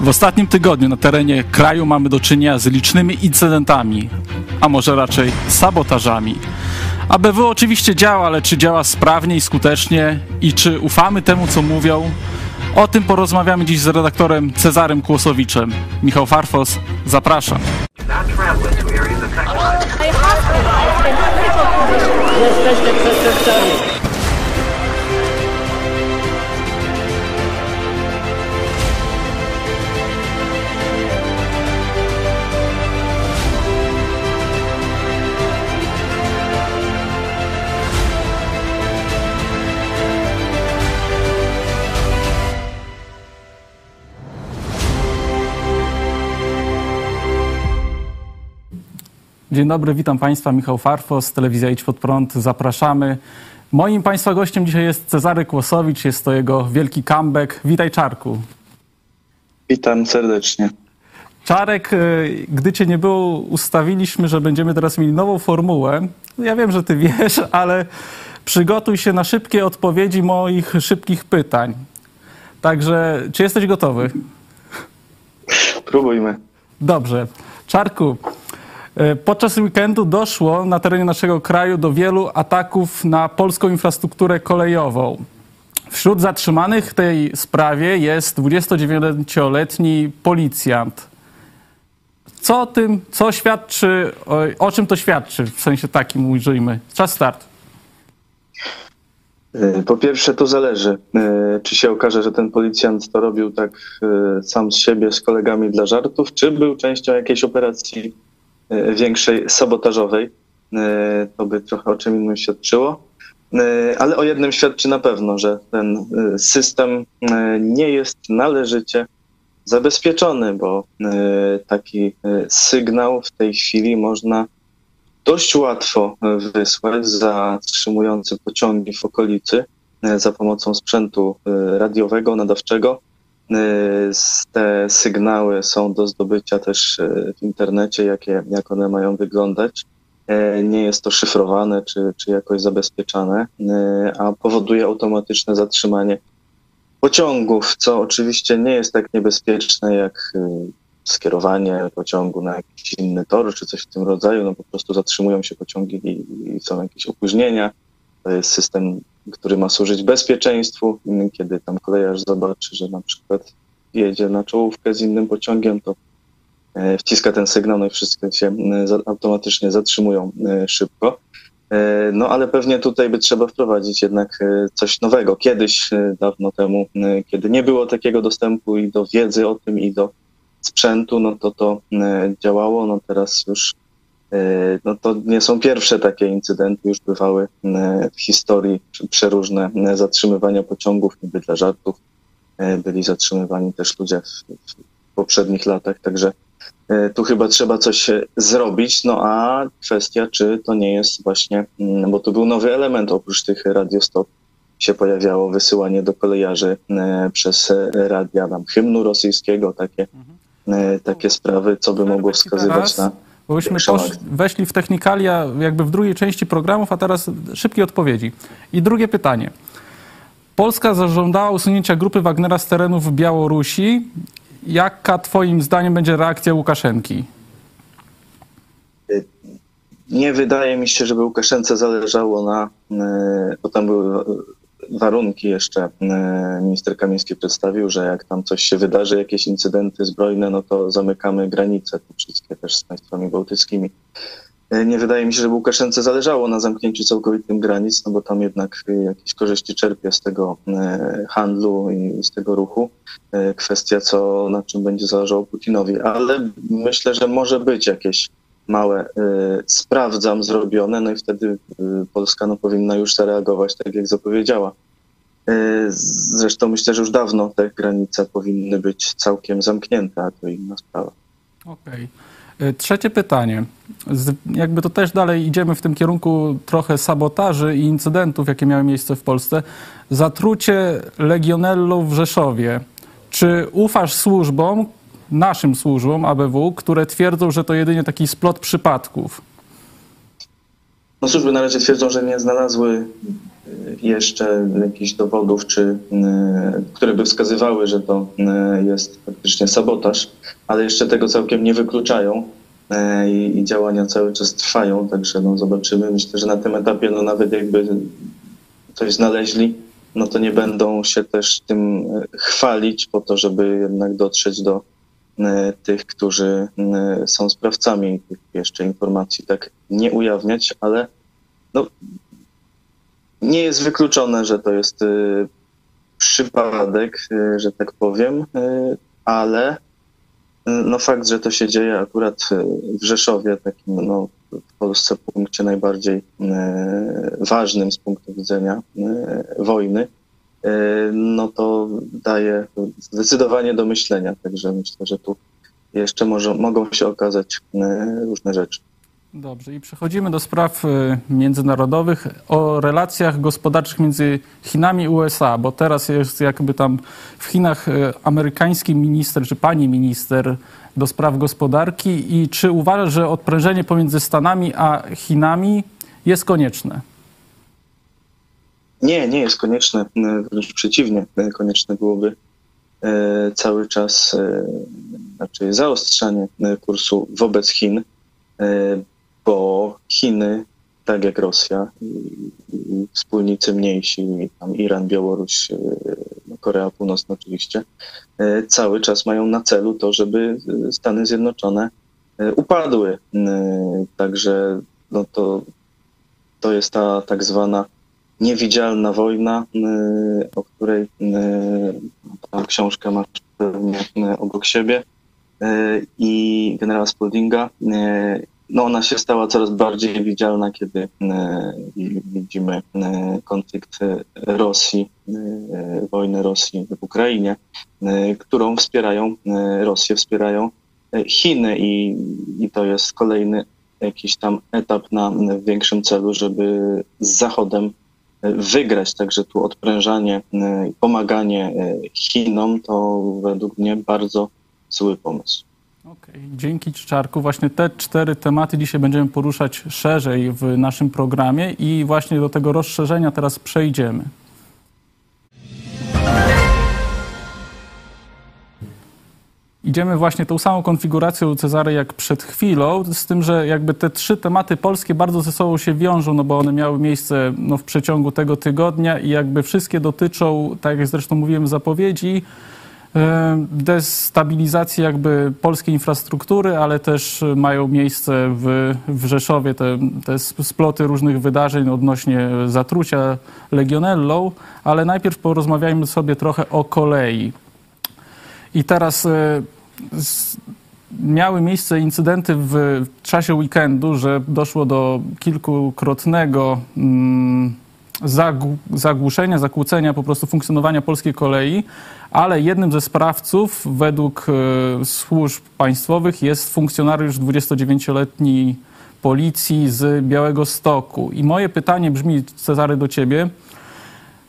W ostatnim tygodniu na terenie kraju mamy do czynienia z licznymi incydentami, a może raczej sabotażami. ABW oczywiście działa, ale czy działa sprawnie i skutecznie i czy ufamy temu, co mówią? O tym porozmawiamy dziś z redaktorem Cezarym Kłosowiczem. Michał Farfos, zapraszam. Jesteście przestępcami. Dzień dobry, witam Państwa. Michał Farfos, Telewizja Idź Pod Prąd. Zapraszamy. Moim Państwa gościem dzisiaj jest Cezary Kłosowicz. Jest to jego wielki comeback. Witaj, Czarku. Witam serdecznie. Czarek, y, gdy Cię nie było, ustawiliśmy, że będziemy teraz mieli nową formułę. Ja wiem, że Ty wiesz, ale przygotuj się na szybkie odpowiedzi moich szybkich pytań. Także, czy jesteś gotowy? Próbujmy. Dobrze. Czarku, podczas weekendu doszło na terenie naszego kraju do wielu ataków na polską infrastrukturę kolejową. Wśród zatrzymanych w tej sprawie jest 29-letni policjant. Co o tym, co świadczy, o, czym to świadczy? W sensie takim ujrzyjmy. Czas start. Y, Po pierwsze, to zależy, y, czy się okaże, że ten policjant to robił tak sam z siebie, z kolegami dla żartów, czy był częścią jakiejś operacji większej, sabotażowej. Y, To by trochę o czym innym świadczyło. Y, Ale o jednym świadczy na pewno, że ten system nie jest należycie zabezpieczony, bo taki sygnał w tej chwili można dość łatwo wysłać zatrzymujący pociągi w okolicy za pomocą sprzętu radiowego, nadawczego. Y, Te sygnały są do zdobycia też y, w internecie, jakie, jak one mają wyglądać. Y, Nie jest to szyfrowane czy, czy jakoś zabezpieczane, y, a powoduje automatyczne zatrzymanie pociągów, co oczywiście nie jest tak niebezpieczne jak skierowanie pociągu na jakiś inny tor czy coś w tym rodzaju. No po prostu zatrzymują się pociągi i, i są jakieś opóźnienia. To jest system, który ma służyć bezpieczeństwu. Mm, Kiedy tam kolejarz zobaczy, że na przykład jedzie na czołówkę z innym pociągiem, to e, wciska ten sygnał, no i wszystkie się za- automatycznie zatrzymują e, szybko. E, No ale pewnie tutaj by trzeba wprowadzić jednak e, coś nowego. Kiedyś, e, dawno temu, e, kiedy nie było takiego dostępu i do wiedzy o tym, i do sprzętu, no to to e, działało. No teraz już e, no to nie są pierwsze takie incydenty, już bywały e, w historii prze- przeróżne e, zatrzymywania pociągów, niby dla żartów. E, Byli zatrzymywani też ludzie w, w poprzednich latach, także E, Tu chyba trzeba coś e, zrobić, no a kwestia, czy to nie jest właśnie, mm, bo to był nowy element, oprócz tych radiostop się pojawiało wysyłanie do kolejarzy e, przez e, radia tam hymnu rosyjskiego, takie, e, takie sprawy, co by mogło Przerwę ci wskazywać na Bo byśmy posz, weszli w technikalia jakby w drugiej części programów, a teraz szybkie odpowiedzi. I drugie pytanie. Polska zażądała usunięcia grupy Wagnera z terenów Białorusi. Jaka twoim zdaniem będzie reakcja Łukaszenki? Nie wydaje mi się, żeby Łukaszence zależało na, e, bo tam były warunki jeszcze, e, minister Kamiński przedstawił, że jak tam coś się wydarzy, jakieś incydenty zbrojne, no to zamykamy granice, te wszystkie też z państwami bałtyckimi. E, Nie wydaje mi się, żeby Łukaszence zależało na zamknięciu całkowitym granic, no bo tam jednak e, jakieś korzyści czerpie z tego handlu i z tego ruchu. Kwestia, co na czym będzie zależało Putinowi, ale myślę, że może być jakieś małe y, sprawdzam zrobione, no i wtedy y, Polska no, powinna już zareagować tak, jak zapowiedziała. Y, zresztą myślę, że już dawno te granice powinny być całkiem zamknięte, a to inna sprawa. Okej. Y, Trzecie pytanie. Jakby to też dalej idziemy w tym kierunku trochę sabotaży i incydentów, jakie miały miejsce w Polsce. Zatrucie legionellą w Rzeszowie. Czy ufasz służbom, naszym służbom ABW, które twierdzą, że to jedynie taki splot przypadków? No służby na razie twierdzą, że nie znalazły y, jeszcze jakichś dowodów czy y, które by wskazywały, że to e, jest faktycznie sabotaż, ale jeszcze tego całkiem nie wykluczają i, i działania cały czas trwają, także no zobaczymy. Myślę, że na tym etapie no nawet jakby coś znaleźli, no to nie będą się też tym chwalić po to, żeby jednak dotrzeć do tych, którzy e, są sprawcami tych jeszcze informacji, tak nie ujawniać, ale no, nie jest wykluczone, że to jest e, przypadek, e, że tak powiem, e, ale e, no fakt, że to się dzieje akurat e, w Rzeszowie, takim no, w Polsce punkcie najbardziej e, ważnym z punktu widzenia e, wojny, e, no to daje zdecydowanie do myślenia. Także myślę, że tu jeszcze może, mogą się okazać e, różne rzeczy. Dobrze, i przechodzimy do spraw y, międzynarodowych o relacjach gospodarczych między Chinami i USA, bo teraz jest jakby tam w Chinach y, amerykański minister, czy pani minister do spraw gospodarki i czy uważa, że odprężenie pomiędzy Stanami a Chinami jest konieczne? Nie, nie jest konieczne, e, wręcz przeciwnie, e, konieczne byłoby e, cały czas znaczy zaostrzanie kursu wobec Chin, bo Chiny, tak jak Rosja i, wspólnicy mniejsi, tam Iran, Białoruś, no, Korea Północna oczywiście, cały czas mają na celu to, żeby Stany Zjednoczone upadły. Także no to, to jest ta tak zwana niewidzialna wojna, y, o której y, ta masz pewnie y, obok siebie i generała Spaldinga. No ona się stała coraz bardziej widzialna, kiedy widzimy konflikt Rosji, wojnę Rosji w Ukrainie, którą wspierają, Rosję wspierają Chiny i, i to jest kolejny jakiś tam etap na większym celu, żeby z Zachodem wygrać. Także tu odprężanie i pomaganie e, Chinom to według mnie bardzo zły pomysł. Okej, Dzięki Czarku. Właśnie te cztery tematy dzisiaj będziemy poruszać szerzej w naszym programie i właśnie do tego rozszerzenia teraz przejdziemy. Idziemy właśnie tą samą konfiguracją Cezary jak przed chwilą, z tym, że jakby te trzy tematy polskie bardzo ze sobą się wiążą, no bo one miały miejsce no, w przeciągu tego tygodnia i jakby wszystkie dotyczą, tak jak zresztą mówiłem w zapowiedzi, e, destabilizacji jakby polskiej infrastruktury, ale też mają miejsce w, w Rzeszowie te, te sploty różnych wydarzeń odnośnie zatrucia legionellą, ale najpierw porozmawiajmy sobie trochę o kolei. I teraz e, z, miały miejsce incydenty w czasie weekendu, że doszło do kilkukrotnego mm, zagł- zagłuszenia, zakłócenia po prostu funkcjonowania polskiej kolei, ale jednym ze sprawców według e, służb państwowych jest funkcjonariusz 29-letni policji z Białego Stoku. I moje pytanie brzmi, Cezary, do ciebie.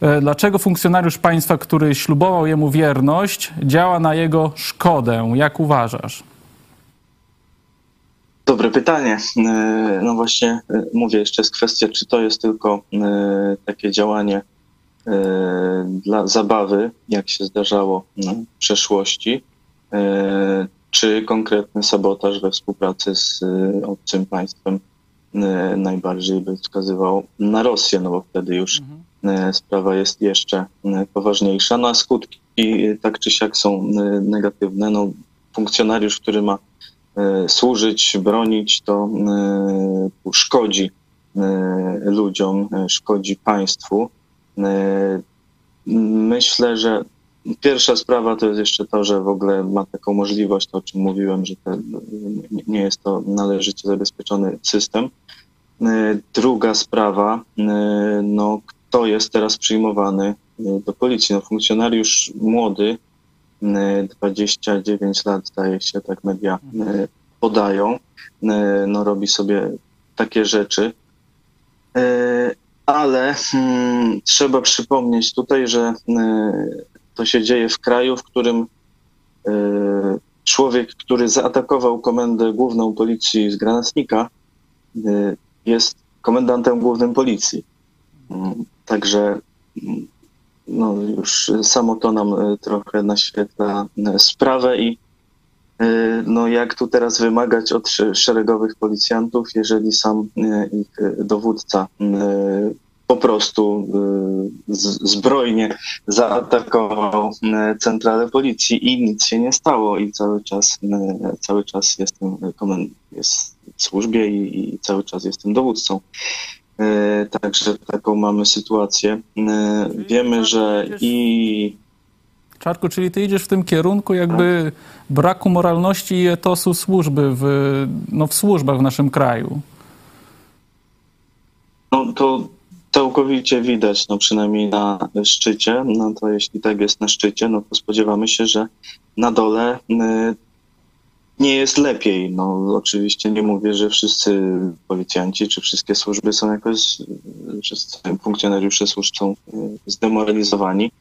E, Dlaczego funkcjonariusz państwa, który ślubował jemu wierność, działa na jego szkodę? Jak uważasz? Dobre pytanie. E, No właśnie e, mówię, jeszcze jest kwestia, czy to jest tylko takie działanie dla zabawy, jak się zdarzało no, w przeszłości, czy konkretny sabotaż we współpracy z obcym państwem najbardziej by wskazywał na Rosję, no bo wtedy już e, sprawa jest jeszcze e, poważniejsza. No a skutki e, tak czy siak są e, negatywne. No, funkcjonariusz, który ma e, służyć, bronić, to e, szkodzi e, ludziom, e, szkodzi państwu. E, Myślę, że pierwsza sprawa to jest jeszcze to, że w ogóle ma taką możliwość, to o czym mówiłem, że te, nie- jest to należycie zabezpieczony system. E, Druga sprawa, e, no kto jest teraz przyjmowany do policji? No funkcjonariusz młody, e, 29 lat zdaje się, tak media e, podają, e, no robi sobie takie rzeczy. Ale mm, trzeba przypomnieć tutaj, że to się dzieje w kraju, w którym człowiek, który zaatakował komendę główną policji z granatnika, jest komendantem głównym policji. Także no już samo to nam e, trochę naświetla e, sprawę i e, no jak tu teraz wymagać od sz- szeregowych policjantów, jeżeli sam ich dowódca po prostu zbrojnie zaatakował centralę policji i nic się nie stało i cały czas, cały czas jestem komend- jest w służbie i, i cały czas jestem dowódcą. E, Także taką mamy sytuację. E, Wiemy, że i Czarku, czyli ty idziesz w tym kierunku jakby braku moralności i etosu służby w, no, w służbach w naszym kraju. no, to całkowicie widać, no przynajmniej na szczycie. No to jeśli tak jest na szczycie, no to spodziewamy się, że na dole e, nie jest lepiej. No oczywiście nie mówię, że wszyscy policjanci czy wszystkie służby są jakoś, wszyscy funkcjonariusze służb są e, zdemoralizowani,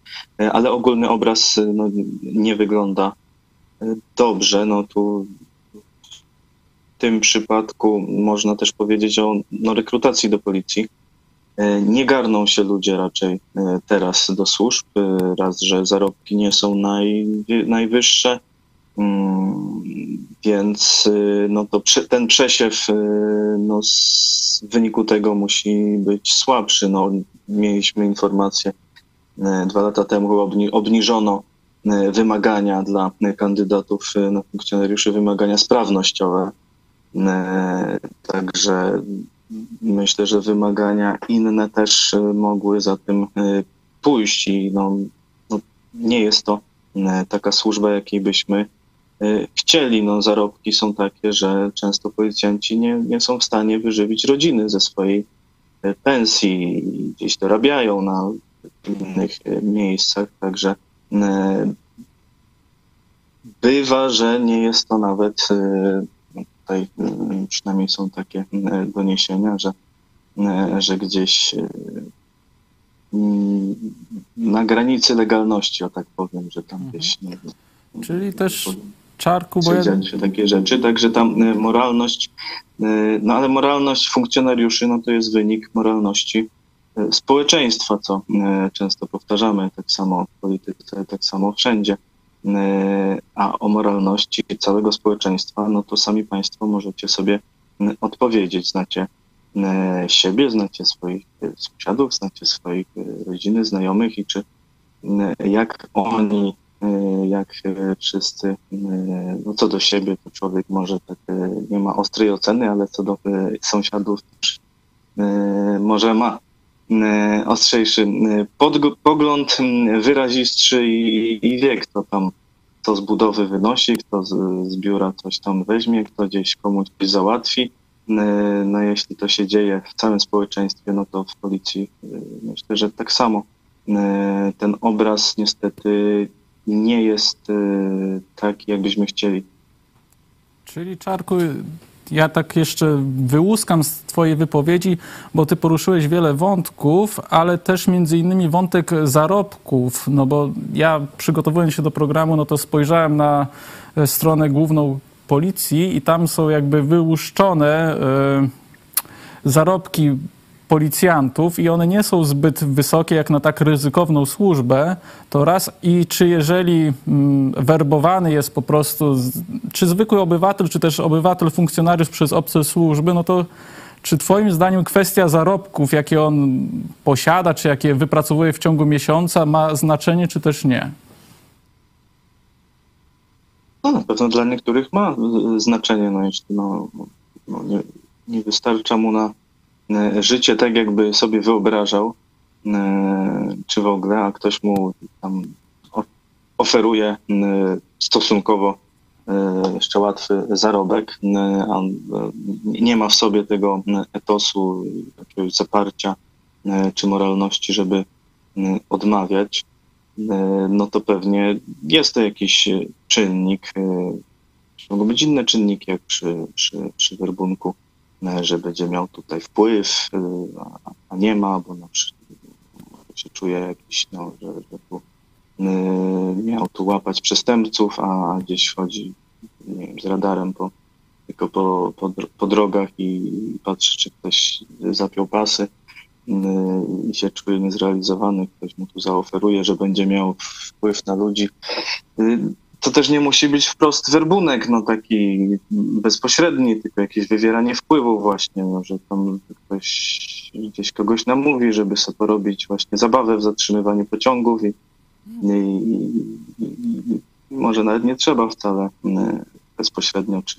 e, ale ogólny obraz e, no, nie wygląda dobrze. No tu w tym przypadku można też powiedzieć o no, rekrutacji do policji. Nie garną się ludzie raczej teraz do służb, raz, że zarobki nie są naj, najwyższe, więc e, no to ten przesiew e, no, w wyniku tego musi być słabszy. No, mieliśmy informację e, dwa lata temu, obni, obniżono wymagania dla kandydatów na funkcjonariuszy, wymagania sprawnościowe. Także myślę, że wymagania inne też mogły za tym pójść i no, no, nie jest to taka służba, jakiej byśmy chcieli. No, zarobki są takie, że często policjanci nie, nie są w stanie wyżywić rodziny ze swojej e, pensji i gdzieś dorabiają na innych e, miejscach, także bywa, że nie jest to nawet e, tutaj przynajmniej są takie doniesienia, że, że gdzieś mm, na granicy legalności, o tak powiem, że tam gdzieś nie Czyli też Czarku, bo ja, się takie rzeczy, także tam e, moralność, e, no ale moralność funkcjonariuszy, no to jest wynik moralności e, społeczeństwa, co często powtarzamy, tak samo w polityce, tak samo wszędzie. A o moralności całego społeczeństwa, no to sami Państwo możecie sobie odpowiedzieć. Znacie siebie, znacie swoich sąsiadów, znacie swoich rodziny, znajomych i czy jak oni, jak e, wszyscy, e, no co do siebie, to człowiek może tak e, nie ma ostrej oceny, ale co do e, sąsiadów e, może ma e, ostrzejszy e, pogląd, wyrazistszy i, i wie, kto tam kto z budowy wynosi, kto z, z biura coś tam weźmie, kto gdzieś komuś coś załatwi. E, No jeśli to się dzieje w całym społeczeństwie, no to w policji e, myślę, że tak samo. E, Ten obraz niestety nie jest e, taki, jakbyśmy chcieli. czyli Czarku, ja tak jeszcze wyłuskam z twojej wypowiedzi, bo ty poruszyłeś wiele wątków, ale też między innymi wątek zarobków, no bo ja przygotowując się do programu, no to spojrzałem na e, stronę główną policji i tam są jakby wyłuszczone e, zarobki policjantów i one nie są zbyt wysokie jak na tak ryzykowną służbę, to raz i czy jeżeli mm, werbowany jest po prostu, czy zwykły obywatel, czy też obywatel, funkcjonariusz przez obce służby, no to czy twoim zdaniem kwestia zarobków, jakie on posiada, czy jakie wypracowuje w ciągu miesiąca ma znaczenie, czy też nie? No, na pewno dla niektórych ma y, znaczenie, no jeśli no, no, nie, nie wystarcza mu na życie tak, jakby sobie wyobrażał, e, czy w ogóle, a ktoś mu tam oferuje e, stosunkowo e, jeszcze łatwy zarobek, e, a e, nie ma w sobie tego e, etosu, jakiegoś zaparcia e, czy moralności, żeby e, odmawiać e, no to pewnie jest to jakiś e, czynnik. e, Mogą być inne czynniki, jak przy, przy, przy werbunku, e, że będzie miał tutaj wpływ, e, a, nie ma, bo na przykład się czuje jakiś, no, że, że tu, e, miał tu łapać przestępców, a gdzieś chodzi nie wiem, z radarem po, tylko po, po, po drogach i patrzy, czy ktoś zapiął pasy. i się czuje niezrealizowany, ktoś mu tu zaoferuje, że będzie miał wpływ na ludzi. To też nie musi być wprost werbunek, no taki bezpośredni, tylko jakieś wywieranie wpływu właśnie, no, że tam ktoś gdzieś kogoś namówi, żeby sobie porobić właśnie zabawę w zatrzymywaniu pociągów i, i, i, i może nawet nie trzeba wcale y, bezpośrednio, czy,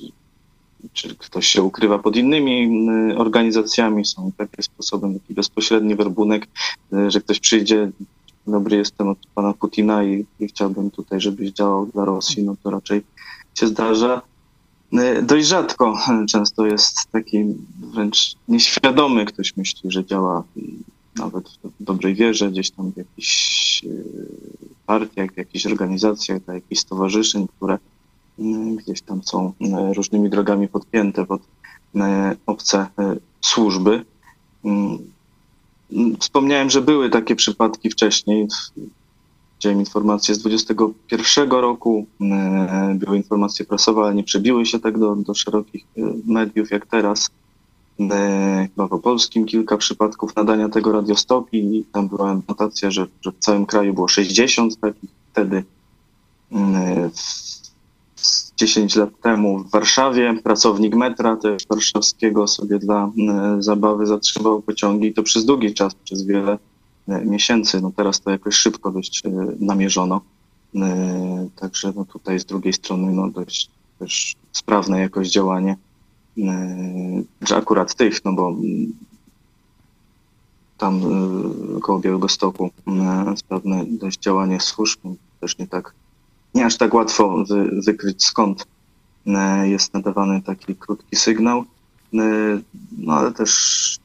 czy ktoś się ukrywa pod innymi y, organizacjami, są takie sposoby, taki bezpośredni werbunek, y, że ktoś przyjdzie, dobry jestem od pana Putina i, i chciałbym tutaj, żebyś działał dla Rosji, no to raczej się zdarza. Y, dość rzadko, często jest taki wręcz nieświadomy, ktoś myśli, że działa nawet w dobrej wierze, gdzieś tam w jakichś partiach, w jakichś organizacjach, dla jakichś stowarzyszeń, które gdzieś tam są różnymi drogami podpięte pod obce służby. Wspomniałem, że były takie przypadki wcześniej. Widziałem informacje z 2021 roku, były informacje prasowe, ale nie przebiły się tak do, do szerokich mediów jak teraz. Chyba w Polskim kilka przypadków nadania tego radiostopii i tam była notacja, że, że w całym kraju było 60 takich wtedy. 10 lat temu w Warszawie. Pracownik metra też warszawskiego sobie dla e, zabawy zatrzymał pociągi i to przez długi czas, przez wiele e, miesięcy. No teraz to jakoś szybko dość e, namierzono. Także no tutaj z drugiej strony no dość też sprawne jakoś działanie, że akurat tych, no bo tam koło Białego Stoku sprawne dość działanie służb, też nie tak nie aż tak łatwo wy, wykryć skąd e, jest nadawany taki krótki sygnał. E, no ale też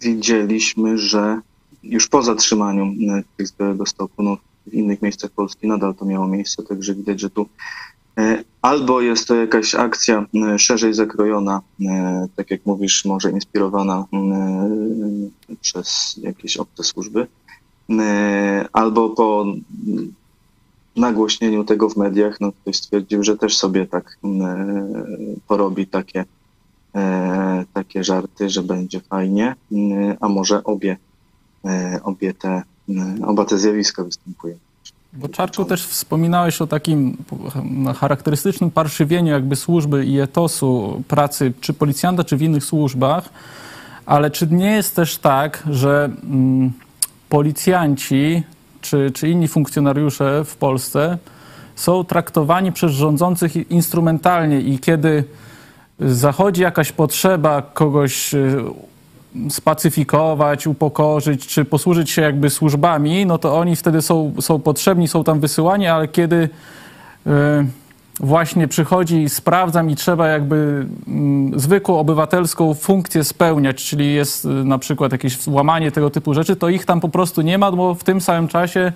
widzieliśmy, że już po zatrzymaniu e, tych z Stoku, no w innych miejscach Polski nadal to miało miejsce, także widać, że tu albo jest to jakaś akcja szerzej zakrojona, tak jak mówisz, może inspirowana przez jakieś obce służby, albo po nagłośnieniu tego w mediach, no ktoś stwierdził, że też sobie tak e, porobi takie, e, takie żarty, że będzie fajnie, e, a może obie, obie te, oba te zjawiska występują. Bo Czarku też wspominałeś o takim charakterystycznym parszywieniu jakby służby i etosu pracy czy policjanta, czy w innych służbach, ale czy nie jest też tak, że mm, policjanci czy, czy inni funkcjonariusze w Polsce są traktowani przez rządzących instrumentalnie i kiedy zachodzi jakaś potrzeba kogoś y, spacyfikować, upokorzyć, czy posłużyć się jakby służbami, no to oni wtedy są, są potrzebni, są tam wysyłani, ale kiedy y, właśnie przychodzi i sprawdzam i trzeba jakby mm, zwykłą obywatelską funkcję spełniać, czyli jest y, na przykład jakieś łamanie tego typu rzeczy, to ich tam po prostu nie ma, bo w tym samym czasie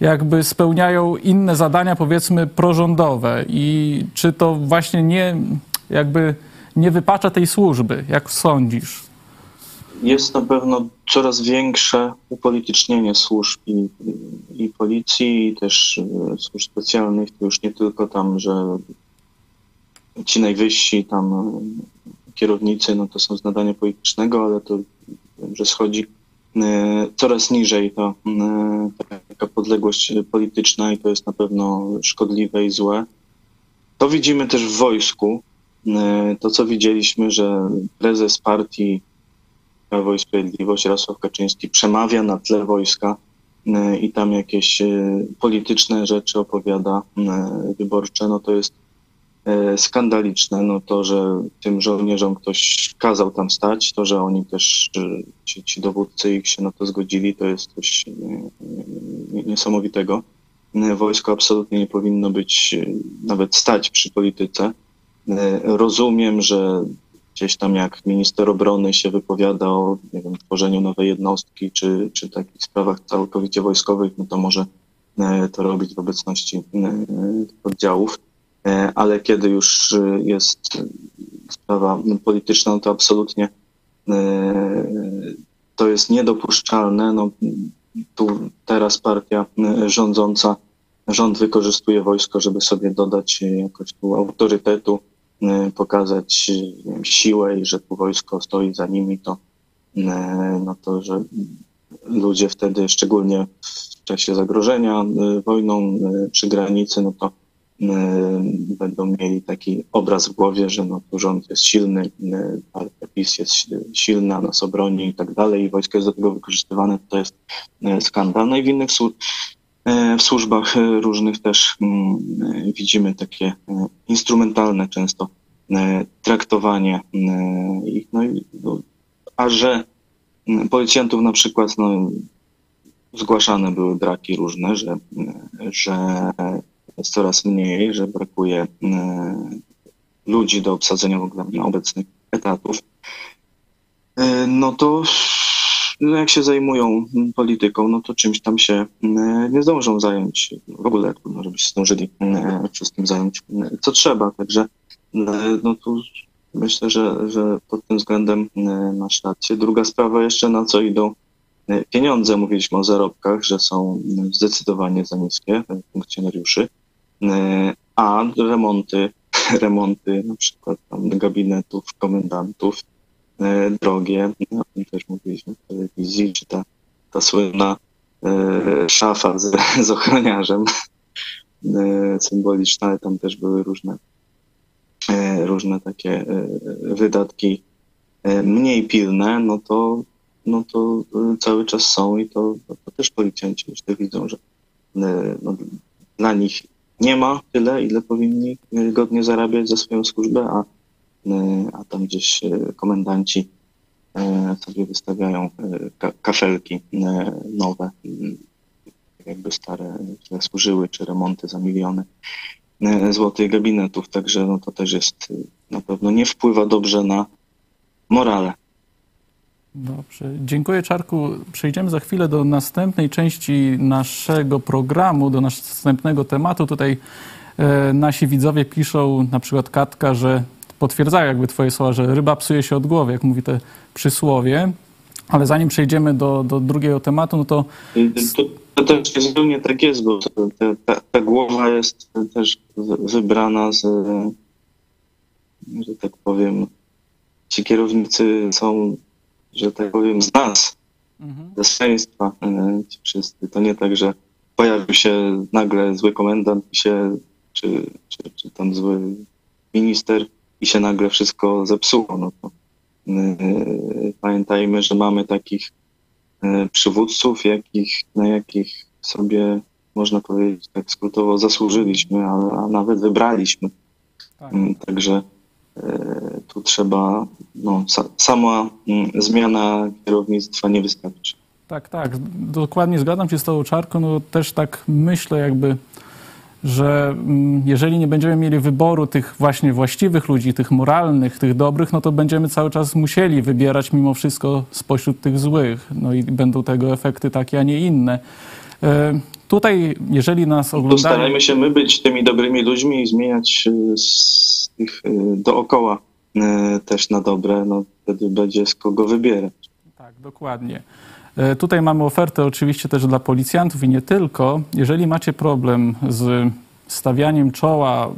jakby spełniają inne zadania, powiedzmy, prorządowe. I czy to właśnie nie jakby nie wypacza tej służby, jak sądzisz? Jest na pewno coraz większe upolitycznienie służb i, i policji, i też e, służb specjalnych. Już nie tylko tam, że ci najwyżsi tam e, kierownicy, no to są z nadania politycznego, ale to że schodzi e, coraz niżej to taka podległość polityczna i to jest na pewno szkodliwe i złe. To widzimy też w wojsku. To, co widzieliśmy, że prezes partii Prawo i Sprawiedliwość, Jarosław Kaczyński przemawia na tle wojska y, i tam jakieś y, polityczne rzeczy opowiada y, wyborcze, no to jest skandaliczne. No to, że tym żołnierzom ktoś kazał tam stać, to, że oni też, ci, ci dowódcy ich się na to zgodzili, to jest coś niesamowitego. Wojsko absolutnie nie powinno być, nawet stać przy polityce. Rozumiem, że gdzieś tam jak minister obrony się wypowiada o nie wiem, tworzeniu nowej jednostki, czy, czy takich sprawach całkowicie wojskowych, no to może e, to robić w obecności e, oddziałów. E, ale kiedy już jest sprawa polityczna, no to absolutnie to jest niedopuszczalne. No, tu teraz partia rządząca, rząd wykorzystuje wojsko, żeby sobie dodać jakoś tu autorytetu, pokazać wiem, siłę i że tu wojsko stoi za nimi, to no to, że ludzie wtedy, szczególnie w czasie zagrożenia wojną przy granicy, no to będą mieli taki obraz w głowie, że no, rząd jest silny, partia PiS jest silna, nas obroni i tak dalej i wojsko jest do tego wykorzystywane, to jest skandal. No i w innych w służbach różnych też widzimy takie instrumentalne często traktowanie ich. No, no, a że policjantów na przykład no, zgłaszane były braki różne, że, że jest coraz mniej, że brakuje ludzi do obsadzenia w ogóle obecnych etatów, no to no jak się zajmują polityką, no to czymś tam się nie zdążą zająć. W ogóle trudno, żeby się zdążyli wszystkim zająć, co trzeba. Także no tu myślę, że, że pod tym względem masz rację. Druga sprawa jeszcze, na co idą pieniądze. Mówiliśmy o zarobkach, że są zdecydowanie za niskie funkcjonariuszy, a remonty, remonty na przykład tam gabinetów komendantów, drogie, o tym też mówiliśmy w telewizji, czy ta, ta słynna szafa z, z ochroniarzem symboliczna, ale tam też były różne różne takie wydatki mniej pilne, no to, no to cały czas są i to, to też policjanci myślę widzą, że no, dla nich nie ma tyle, ile powinni godnie zarabiać za swoją służbę, a, a tam gdzieś komendanci sobie wystawiają kafelki nowe, jakby stare źle służyły, czy remonty za miliony złotych gabinetów, także no to też jest na pewno nie wpływa dobrze na morale. Dobrze, dziękuję Czarku. Przejdziemy za chwilę do następnej części naszego programu, do następnego tematu. Tutaj e, nasi widzowie piszą, na przykład Katka, że potwierdzają jakby twoje słowa, że ryba psuje się od głowy, jak mówi te przysłowie. Ale zanim przejdziemy do, do drugiego tematu, no to... to... To też zupełnie tak jest, bo ta, ta, głowa jest też wybrana z, że tak powiem, ci kierownicy są, że tak powiem, z nas, mhm. ze swojeństwa, ci wszyscy. To nie tak, że pojawił się nagle zły komendant się, czy, czy, czy tam zły minister i się nagle wszystko zepsuło. No to, yy, pamiętajmy, że mamy takich przywódców, jakich, na jakich sobie, można powiedzieć, tak skrótowo zasłużyliśmy, a, a nawet wybraliśmy. Tak. Także e, tu trzeba, no, sa, sama m, zmiana kierownictwa nie wystarczy. Tak, tak, dokładnie zgadzam się z tą czarką, no też tak myślę jakby, że jeżeli nie będziemy mieli wyboru tych właśnie właściwych ludzi, tych moralnych, tych dobrych, no to będziemy cały czas musieli wybierać mimo wszystko spośród tych złych. No i będą tego efekty takie, a nie inne. E, tutaj, jeżeli nas oglądają... Starajmy się my być tymi dobrymi ludźmi i zmieniać e, z tych e, dookoła też na dobre, no wtedy będzie z kogo wybierać. Tak, dokładnie. Tutaj mamy ofertę oczywiście też dla policjantów i nie tylko. Jeżeli macie problem z stawianiem czoła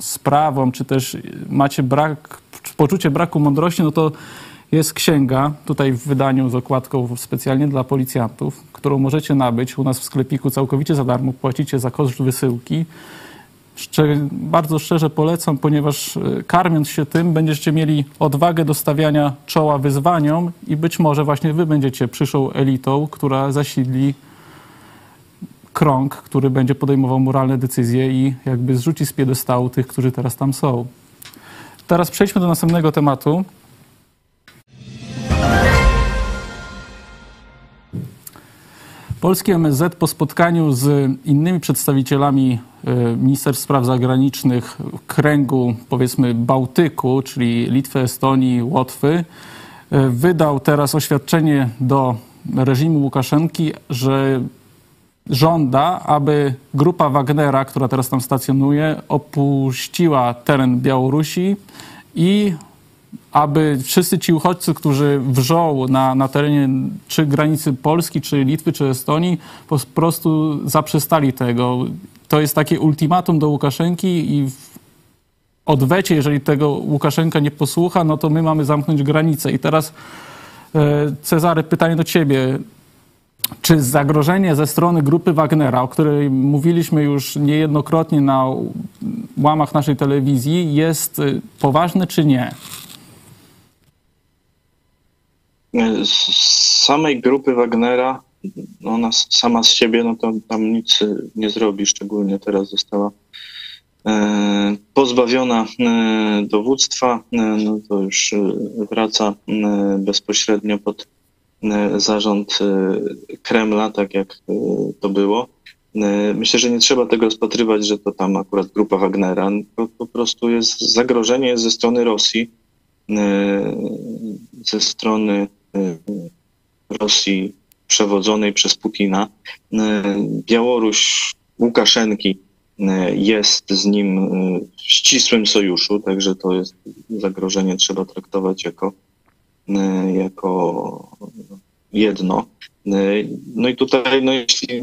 sprawom, czy też macie brak, poczucie braku mądrości, no to jest księga, tutaj w wydaniu z okładką specjalnie dla policjantów, którą możecie nabyć u nas w sklepiku całkowicie za darmo, płacicie za koszt wysyłki. Bardzo szczerze polecam, ponieważ e, karmiąc się tym, będziecie mieli odwagę do stawiania czoła wyzwaniom i być może właśnie wy będziecie przyszłą elitą, która zasidli krąg, który będzie podejmował moralne decyzje i jakby zrzuci z piedestału tych, którzy teraz tam są. Teraz przejdźmy do następnego tematu. Polski MSZ po spotkaniu z innymi przedstawicielami e, Ministerstw Spraw Zagranicznych kręgu, powiedzmy, Bałtyku, czyli Litwy, Estonii, Łotwy, e, wydał teraz oświadczenie do reżimu Łukaszenki, że żąda, aby grupa Wagnera, która teraz tam stacjonuje, opuściła teren Białorusi i aby wszyscy ci uchodźcy, którzy wrzą na, na terenie czy granicy Polski, czy Litwy, czy Estonii, po prostu zaprzestali tego. To jest takie ultimatum do Łukaszenki i w odwecie, jeżeli tego Łukaszenka nie posłucha, no to my mamy zamknąć granicę. I teraz E, Cezary, pytanie do ciebie. Czy zagrożenie ze strony grupy Wagnera, o której mówiliśmy już niejednokrotnie na łamach naszej telewizji, jest y, poważne czy nie? Z samej grupy Wagnera, no ona sama z siebie, no to tam nic y, nie zrobi, szczególnie teraz została e, pozbawiona e, dowództwa, e, no to już e, wraca e, bezpośrednio pod e, zarząd e, Kremla, tak jak e, to było. E, Myślę, że nie trzeba tego rozpatrywać, że to tam akurat grupa Wagnera. Po, po prostu jest zagrożenie ze strony Rosji, e, ze strony e, Rosji przewodzonej przez Putina. E, Białoruś Łukaszenki e, jest z nim w ścisłym sojuszu, także to jest zagrożenie trzeba traktować jako, jako jedno. No i tutaj, no jeśli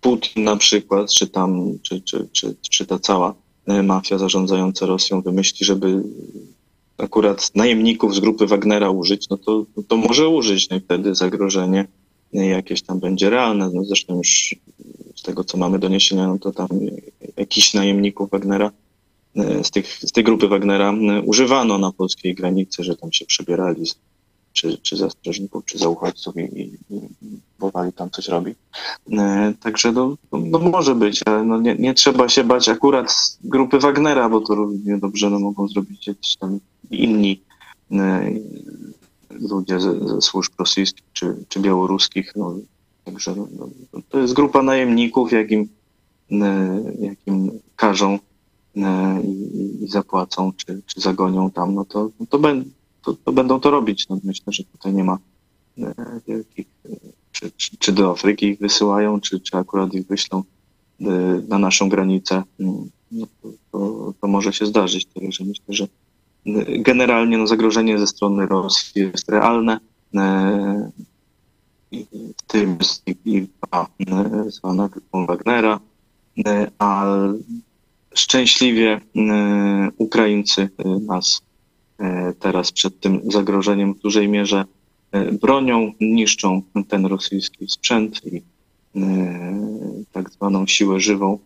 Putin na przykład, czy tam, czy, czy, czy, czy ta cała mafia zarządzająca Rosją wymyśli, żeby akurat najemników z grupy Wagnera użyć, no to, to może użyć, no i wtedy zagrożenie jakieś tam będzie realne. No zresztą już z tego, co mamy doniesienia, no to tam jakiś najemników Wagnera, e, z, tych, z tej grupy Wagnera e, używano na polskiej granicy, że tam się przebierali, z- czy, czy za strażników, czy za uchodźców i, i, i tam coś robić. E, Także no, no, no może być, ale no nie, nie trzeba się bać akurat z grupy Wagnera, bo to równie dobrze no, mogą zrobić jakieś tam inni e, ludzie ze, ze służb rosyjskich czy, czy białoruskich. No, także no, no, to jest grupa najemników, jakim, e, jakim każą e, i, i zapłacą, czy, czy zagonią tam, no to, no to, ben, to, to będą to robić. No, myślę, że tutaj nie ma wielkich, czy, czy, czy do Afryki ich wysyłają, czy, czy akurat ich wyślą na naszą granicę. Mm, No, to, to, to może się zdarzyć. Także myślę, że generalnie no, zagrożenie ze strony Rosji jest realne. E, tym jest i- e, zwana Wagnera, e, a szczęśliwie Ukraińcy nas teraz przed tym zagrożeniem w dużej mierze bronią, niszczą ten rosyjski sprzęt i tak zwaną siłę żywą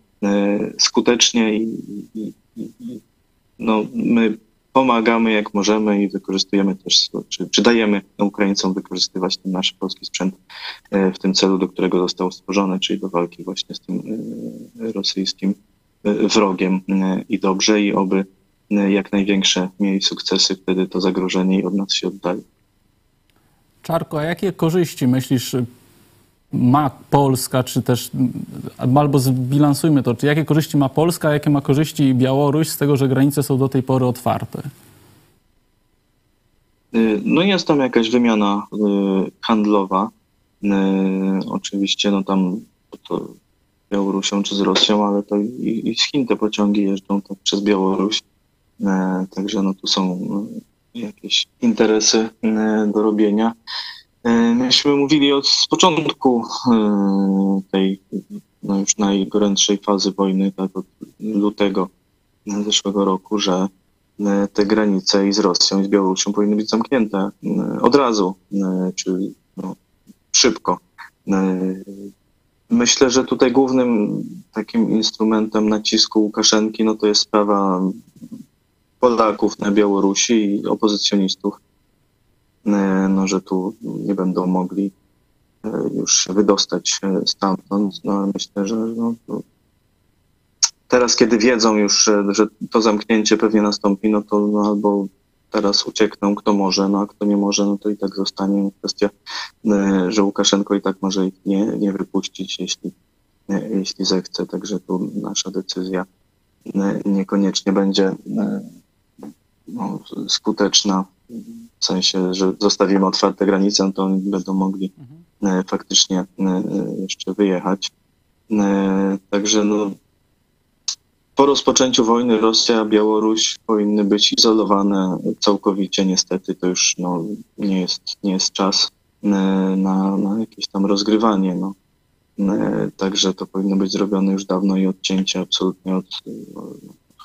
skutecznie i, i, i no, my pomagamy jak możemy i wykorzystujemy też, czy, czy dajemy Ukraińcom wykorzystywać ten nasz polski sprzęt e, w tym celu, do którego został stworzony, czyli do walki właśnie z tym e, rosyjskim e, wrogiem i dobrze i oby jak największe mieli sukcesy, wtedy to zagrożenie od nas się oddali. Czarko, a jakie korzyści myślisz ma Polska, czy też albo zbilansujmy to, czy jakie korzyści ma Polska, a jakie ma korzyści Białoruś z tego, że granice są do tej pory otwarte? Y, No jest tam jakaś wymiana y, handlowa. Y, Oczywiście no tam to Białorusią czy z Rosją, ale to i, i z Chin te pociągi jeżdżą tak przez Białoruś. Także no tu są jakieś interesy do robienia. Myśmy mówili od początku y, tej no już najgorętszej fazy wojny, tak od lutego zeszłego roku, że e, te granice i z Rosją, i z Białorusią powinny być zamknięte e, od razu, e, czyli no, szybko. E, Myślę, że tutaj głównym takim instrumentem nacisku Łukaszenki no to jest sprawa Polaków na Białorusi i opozycjonistów, e, no, że tu nie będą mogli e, już się wydostać e, stamtąd. No, myślę, że no, teraz, kiedy wiedzą już, że, to zamknięcie pewnie nastąpi, no to no, albo teraz uciekną, kto może, no a kto nie może, no to i tak zostanie kwestia, e, że Łukaszenko i tak może ich nie, nie wypuścić, jeśli, e, jeśli zechce. Także tu nasza decyzja e, niekoniecznie będzie e, no, skuteczna w sensie, że zostawimy otwarte granice, no to oni będą mogli e, faktycznie e, jeszcze wyjechać. E, Także no, po rozpoczęciu wojny Rosja, Białoruś powinny być izolowane całkowicie. Niestety to już no, nie, jest, nie jest czas e, na, na jakieś tam rozgrywanie. No. E, Także to powinno być zrobione już dawno i odcięcie absolutnie od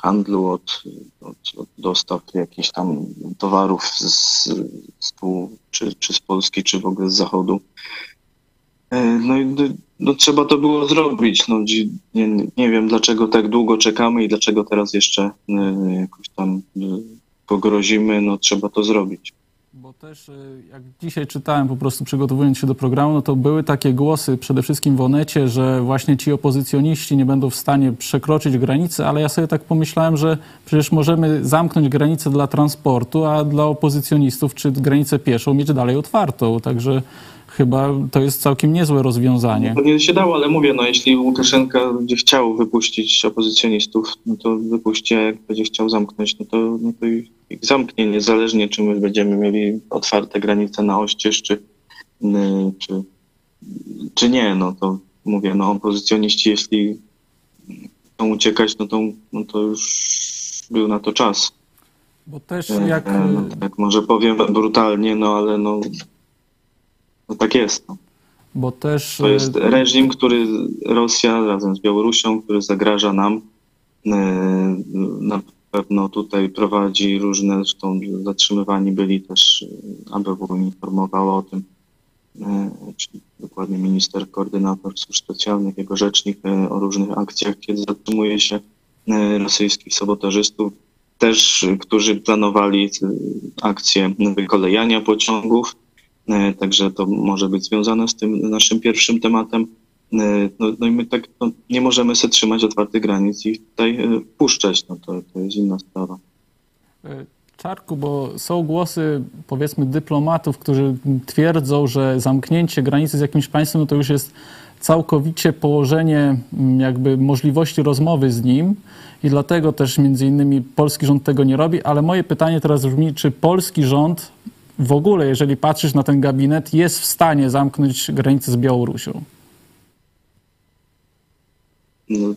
handlu, od, od, od dostaw jakichś tam towarów z, z tu, czy, czy z Polski, czy w ogóle z Zachodu. E, No i no, trzeba to było zrobić. No, nie, nie wiem, dlaczego tak długo czekamy i dlaczego teraz jeszcze e, jakoś tam e, pogrozimy. No, trzeba to zrobić. Bo też y, jak dzisiaj czytałem po prostu przygotowując się do programu, no to były takie głosy przede wszystkim w Onecie, że właśnie ci opozycjoniści nie będą w stanie przekroczyć granicy, ale ja sobie tak pomyślałem, że przecież możemy zamknąć granicę dla transportu, a dla opozycjonistów czy granicę pieszą mieć dalej otwartą. Także chyba to jest całkiem niezłe rozwiązanie. To nie się dało, ale mówię, no jeśli Łukaszenka będzie chciał wypuścić opozycjonistów, no to wypuści, a jak będzie chciał zamknąć, no to, no to ich ich zamknie, niezależnie czy my będziemy mieli otwarte granice na oścież, czy, y, czy, czy nie, no to mówię, no opozycjoniści, jeśli chcą uciekać, no to, no to już był na to czas. Bo też E, jak... e, no, tak może powiem brutalnie, no ale no, no tak jest. No. Bo też... To jest reżim, który Rosja razem z Białorusią, który zagraża nam. e, Na pewno tutaj prowadzi różne, zresztą zatrzymywani byli też, ABW informowała o tym, e, czyli dokładnie minister, koordynator służb specjalnych, jego rzecznik o różnych akcjach, kiedy zatrzymuje się rosyjskich sabotażystów, też, którzy planowali akcję wykolejania pociągów. E, Także to może być związane z tym naszym pierwszym tematem. E, No, no i my tak no, nie możemy sobie trzymać otwartych granic i tutaj e, wpuszczać. No to, to jest inna sprawa. Czarku, bo są głosy, powiedzmy, dyplomatów, którzy twierdzą, że zamknięcie granicy z jakimś państwem no to już jest całkowicie położenie mm, jakby możliwości rozmowy z nim i dlatego też między innymi polski rząd tego nie robi, ale moje pytanie teraz brzmi, czy polski rząd w ogóle, jeżeli patrzysz na ten gabinet, jest w stanie zamknąć granicę z Białorusią? No,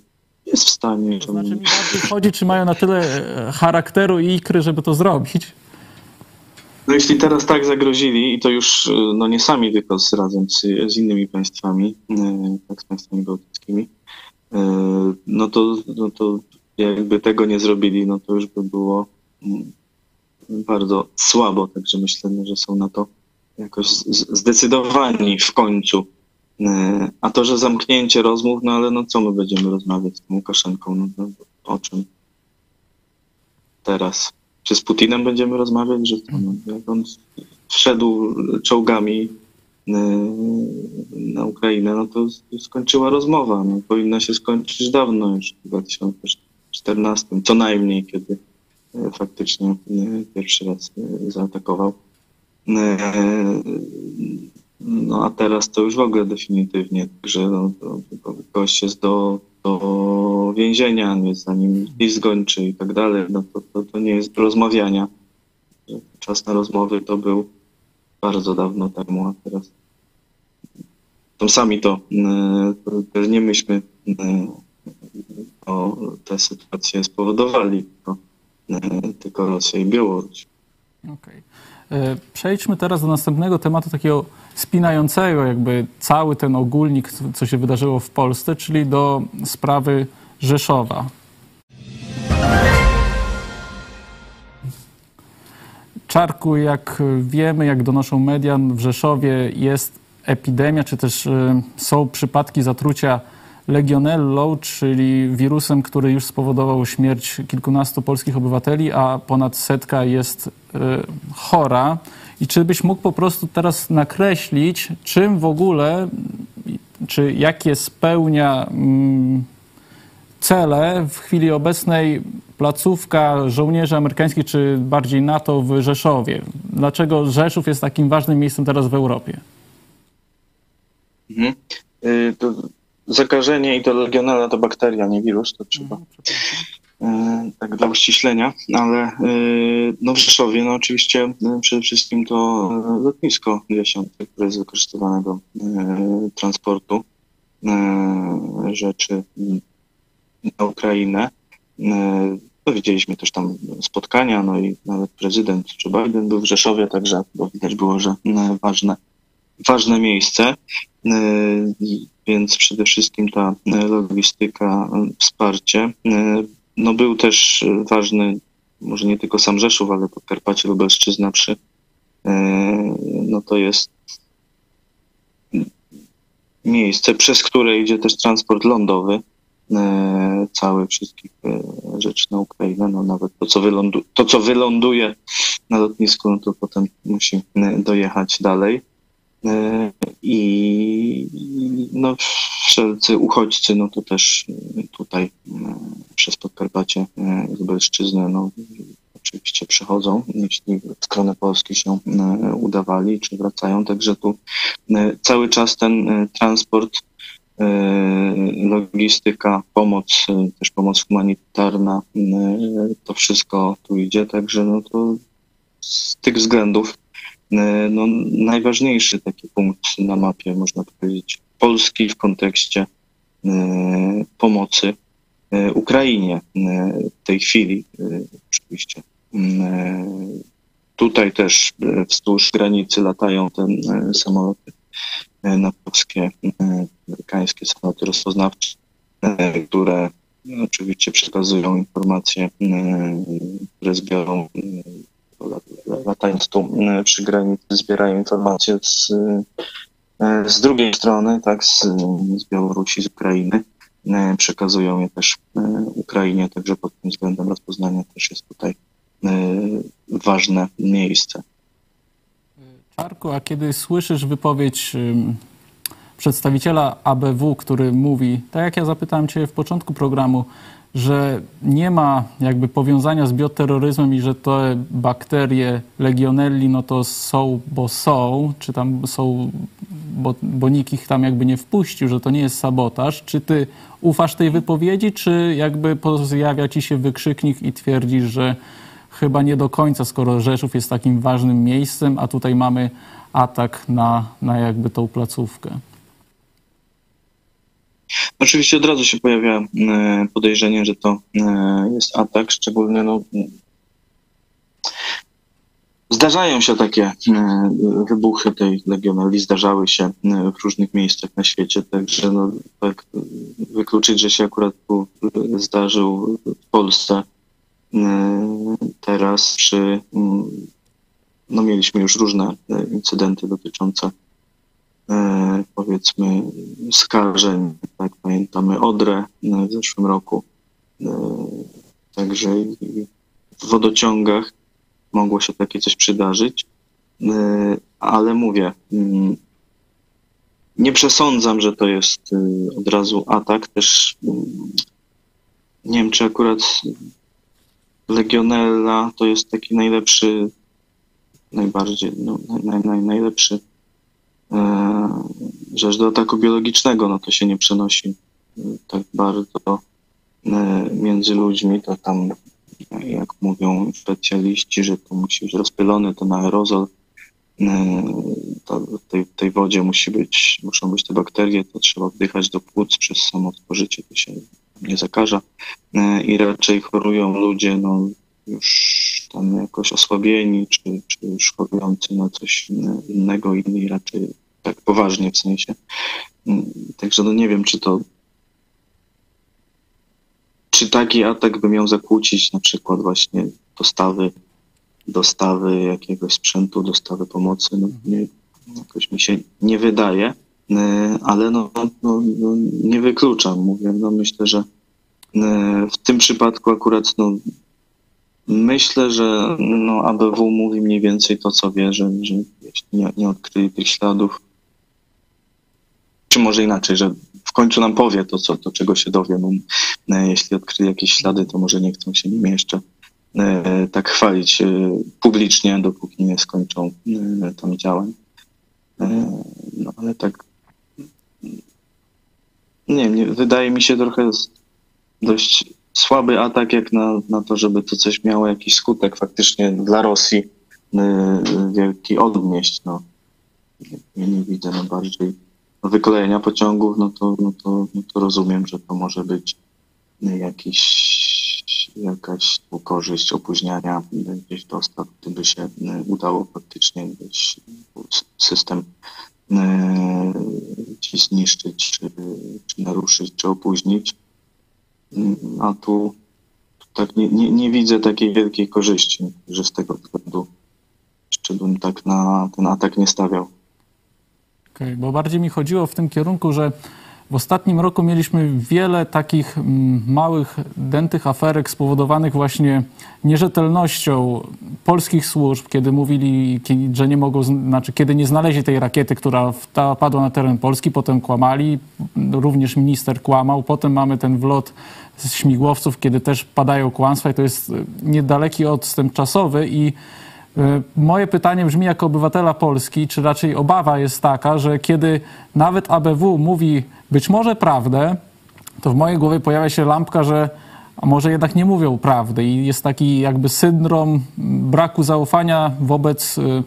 jest w stanie. To znaczy mi bardziej chodzi, czy mają na tyle e, charakteru i ikry, żeby to zrobić. No jeśli teraz tak zagrozili i to już e, no nie sami, tylko z, razem z, z innymi państwami, e, tak z państwami bałtyckimi, no to, no to jakby tego nie zrobili, no to już by było mm, bardzo słabo, także myślę, że są na to jakoś zdecydowani w końcu. E, A to, że zamknięcie rozmów, no ale no co my będziemy rozmawiać z Łukaszenką, no, no, o czym teraz? Czy z Putinem będziemy rozmawiać, że no, jak on wszedł czołgami e, na Ukrainę, no to skończyła rozmowa. No, powinna się skończyć dawno już w 2014, co najmniej, kiedy faktycznie e, pierwszy raz e, zaatakował. E, No a teraz to już w ogóle definitywnie, że no, to, to gość jest do, do więzienia, nie zanim list skończy i tak dalej, no to, to, to nie jest do rozmawiania. Czas na rozmowy to był bardzo dawno temu, a teraz to sami to, e, to też nie myśmy e, o tę sytuację spowodowali, tylko, e, tylko Rosja i Białoruś. Okej. E, Przejdźmy teraz do następnego tematu, takiego spinającego jakby cały ten ogólnik, co- co się wydarzyło w Polsce, czyli do sprawy Rzeszowa. Czarku, jak wiemy, jak donoszą media, w Rzeszowie jest epidemia, czy też e, są przypadki zatrucia legionellą, czyli wirusem, który już spowodował śmierć kilkunastu polskich obywateli, a ponad setka jest e, chora. I czy byś mógł po prostu teraz nakreślić, czym w ogóle, czy jakie spełnia mm, cele w chwili obecnej placówka żołnierzy amerykańskich, czy bardziej NATO w Rzeszowie? Dlaczego Rzeszów jest takim ważnym miejscem teraz w Europie? Mhm. Y, To zakażenie i to legionella to bakteria, nie wirus, to trzeba y, tak dla uściślenia, ale y, no w Rzeszowie no oczywiście y, przede wszystkim to lotnisko Jasiąte, które jest wykorzystywane do transportu rzeczy na Ukrainę. No, widzieliśmy też tam spotkania, no i nawet prezydent Joe Biden był w Rzeszowie, także bo widać było, że ważne, ważne miejsce. Y, Więc przede wszystkim ta y, logistyka, y, wsparcie. No był też ważny, może nie tylko sam Rzeszów, ale Podkarpacie Lubelszczyzna przy, no to jest miejsce, przez które idzie też transport lądowy, cały wszystkich rzeczy na Ukrainę, no nawet to co, wylądu, to, co wyląduje na lotnisku, no to potem musi dojechać dalej. E, I no, wszelcy uchodźcy, no to też e, tutaj e, przez Podkarpacie Lubelszczyznę, no oczywiście przychodzą, jeśli w stronę Polski się udawali, czy wracają, także tu cały czas ten transport, logistyka, pomoc, też pomoc humanitarna, to wszystko tu idzie, także no to z tych względów no, najważniejszy taki punkt na mapie, można powiedzieć, Polski w kontekście e, pomocy e, Ukrainie e, w tej chwili e, oczywiście. E, Tutaj też e, wzdłuż granicy latają te e, samoloty e, natowskie, e, amerykańskie samoloty rozpoznawcze, e, które oczywiście przekazują informacje, e, które zbiorą, e, latając tu e, przy granicy, zbierają informacje z, e, z drugiej strony, tak, z, z Białorusi, z Ukrainy. E, Przekazują je też Ukrainie, także pod tym względem rozpoznania też jest tutaj ważne miejsce. Czarku, a kiedy słyszysz wypowiedź przedstawiciela ABW, który mówi, tak jak ja zapytałem Cię w początku programu, że nie ma jakby powiązania z bioterroryzmem i że te bakterie legionelli no to są, bo są, czy tam są, bo, bo nikt ich tam jakby nie wpuścił, że to nie jest sabotaż. Czy Ty ufasz tej wypowiedzi, czy jakby pojawia Ci się wykrzyknik i twierdzisz, że chyba nie do końca, skoro Rzeszów jest takim ważnym miejscem, a tutaj mamy atak na, na jakby tą placówkę. Oczywiście od razu się pojawia e, podejrzenie, że to e, jest atak, szczególnie no, zdarzają się takie e, wybuchy tej legioneli, zdarzały się w różnych miejscach na świecie, także no, tak wykluczyć, że się akurat tu zdarzył w Polsce teraz przy mm, no mieliśmy już różne incydenty dotyczące powiedzmy skażeń, tak pamiętamy Odrę e, w zeszłym roku, e, także w wodociągach mogło się takie coś przydarzyć, e, ale mówię, mm, nie przesądzam, że to jest e, od razu atak, też mm, nie wiem, czy akurat Legionella to jest taki najlepszy, najbardziej, no, naj, naj, naj, najlepszy e, rzecz do ataku biologicznego, no to się nie przenosi e, tak bardzo e, między ludźmi, to tam jak mówią specjaliści, że to musi być rozpylony ten aerozol, e, to tej, tej wodzie musi być, muszą być te bakterie, to trzeba wdychać do płuc przez samo spożycie, to się nie zakaża. I raczej chorują ludzie, no już tam jakoś osłabieni, czy, czy już chorujący na coś innego, inni raczej tak poważnie w sensie. Mm, Także no nie wiem, czy to czy taki atak by miał zakłócić na przykład właśnie dostawy, dostawy jakiegoś sprzętu, dostawy pomocy, no nie, jakoś mi się nie wydaje, e, ale no, no, no nie wykluczam, mówię, no myślę, że e, w tym przypadku akurat no myślę, że no ABW mówi mniej więcej to, co wie, że, że jeśli nie, nie odkryli tych śladów, czy może inaczej, że w końcu nam powie to, co, to czego się dowie. No, e, jeśli odkryje jakieś ślady, to może nie chcą się nimi jeszcze e, tak chwalić e, publicznie, dopóki nie skończą e, tam działań. E, no ale tak nie, nie wydaje mi się trochę dość słaby atak jak na, na to, żeby to coś miało jakiś skutek faktycznie dla Rosji e, wielki odnieść. No. Nie, widzę no bardziej wykolejenia pociągów, no to, no, to, no to rozumiem, że to może być jakiś, jakaś korzyść opóźniania gdzieś dostaw, gdyby się e, udało faktycznie gdzieś system ci zniszczyć, czy, czy naruszyć, czy opóźnić. A tu tak nie, nie, nie widzę takiej wielkiej korzyści, że z tego względu jeszcze bym tak na ten atak nie stawiał. Okej, bo bardziej mi chodziło w tym kierunku, że w ostatnim roku mieliśmy wiele takich mm, małych, dętych aferek spowodowanych właśnie nierzetelnością polskich służb, kiedy mówili, że nie mogą, zn- znaczy kiedy nie znaleźli tej rakiety, która wta- padła na teren Polski, potem kłamali, również minister kłamał, potem mamy ten wlot z śmigłowców, kiedy też padają kłamstwa i to jest y, niedaleki odstęp czasowy i Moje pytanie brzmi jako obywatela Polski, czy raczej obawa jest taka, że kiedy nawet ABW mówi być może prawdę, to w mojej głowie pojawia się lampka, że może jednak nie mówią prawdy i jest taki jakby syndrom braku zaufania wobec y,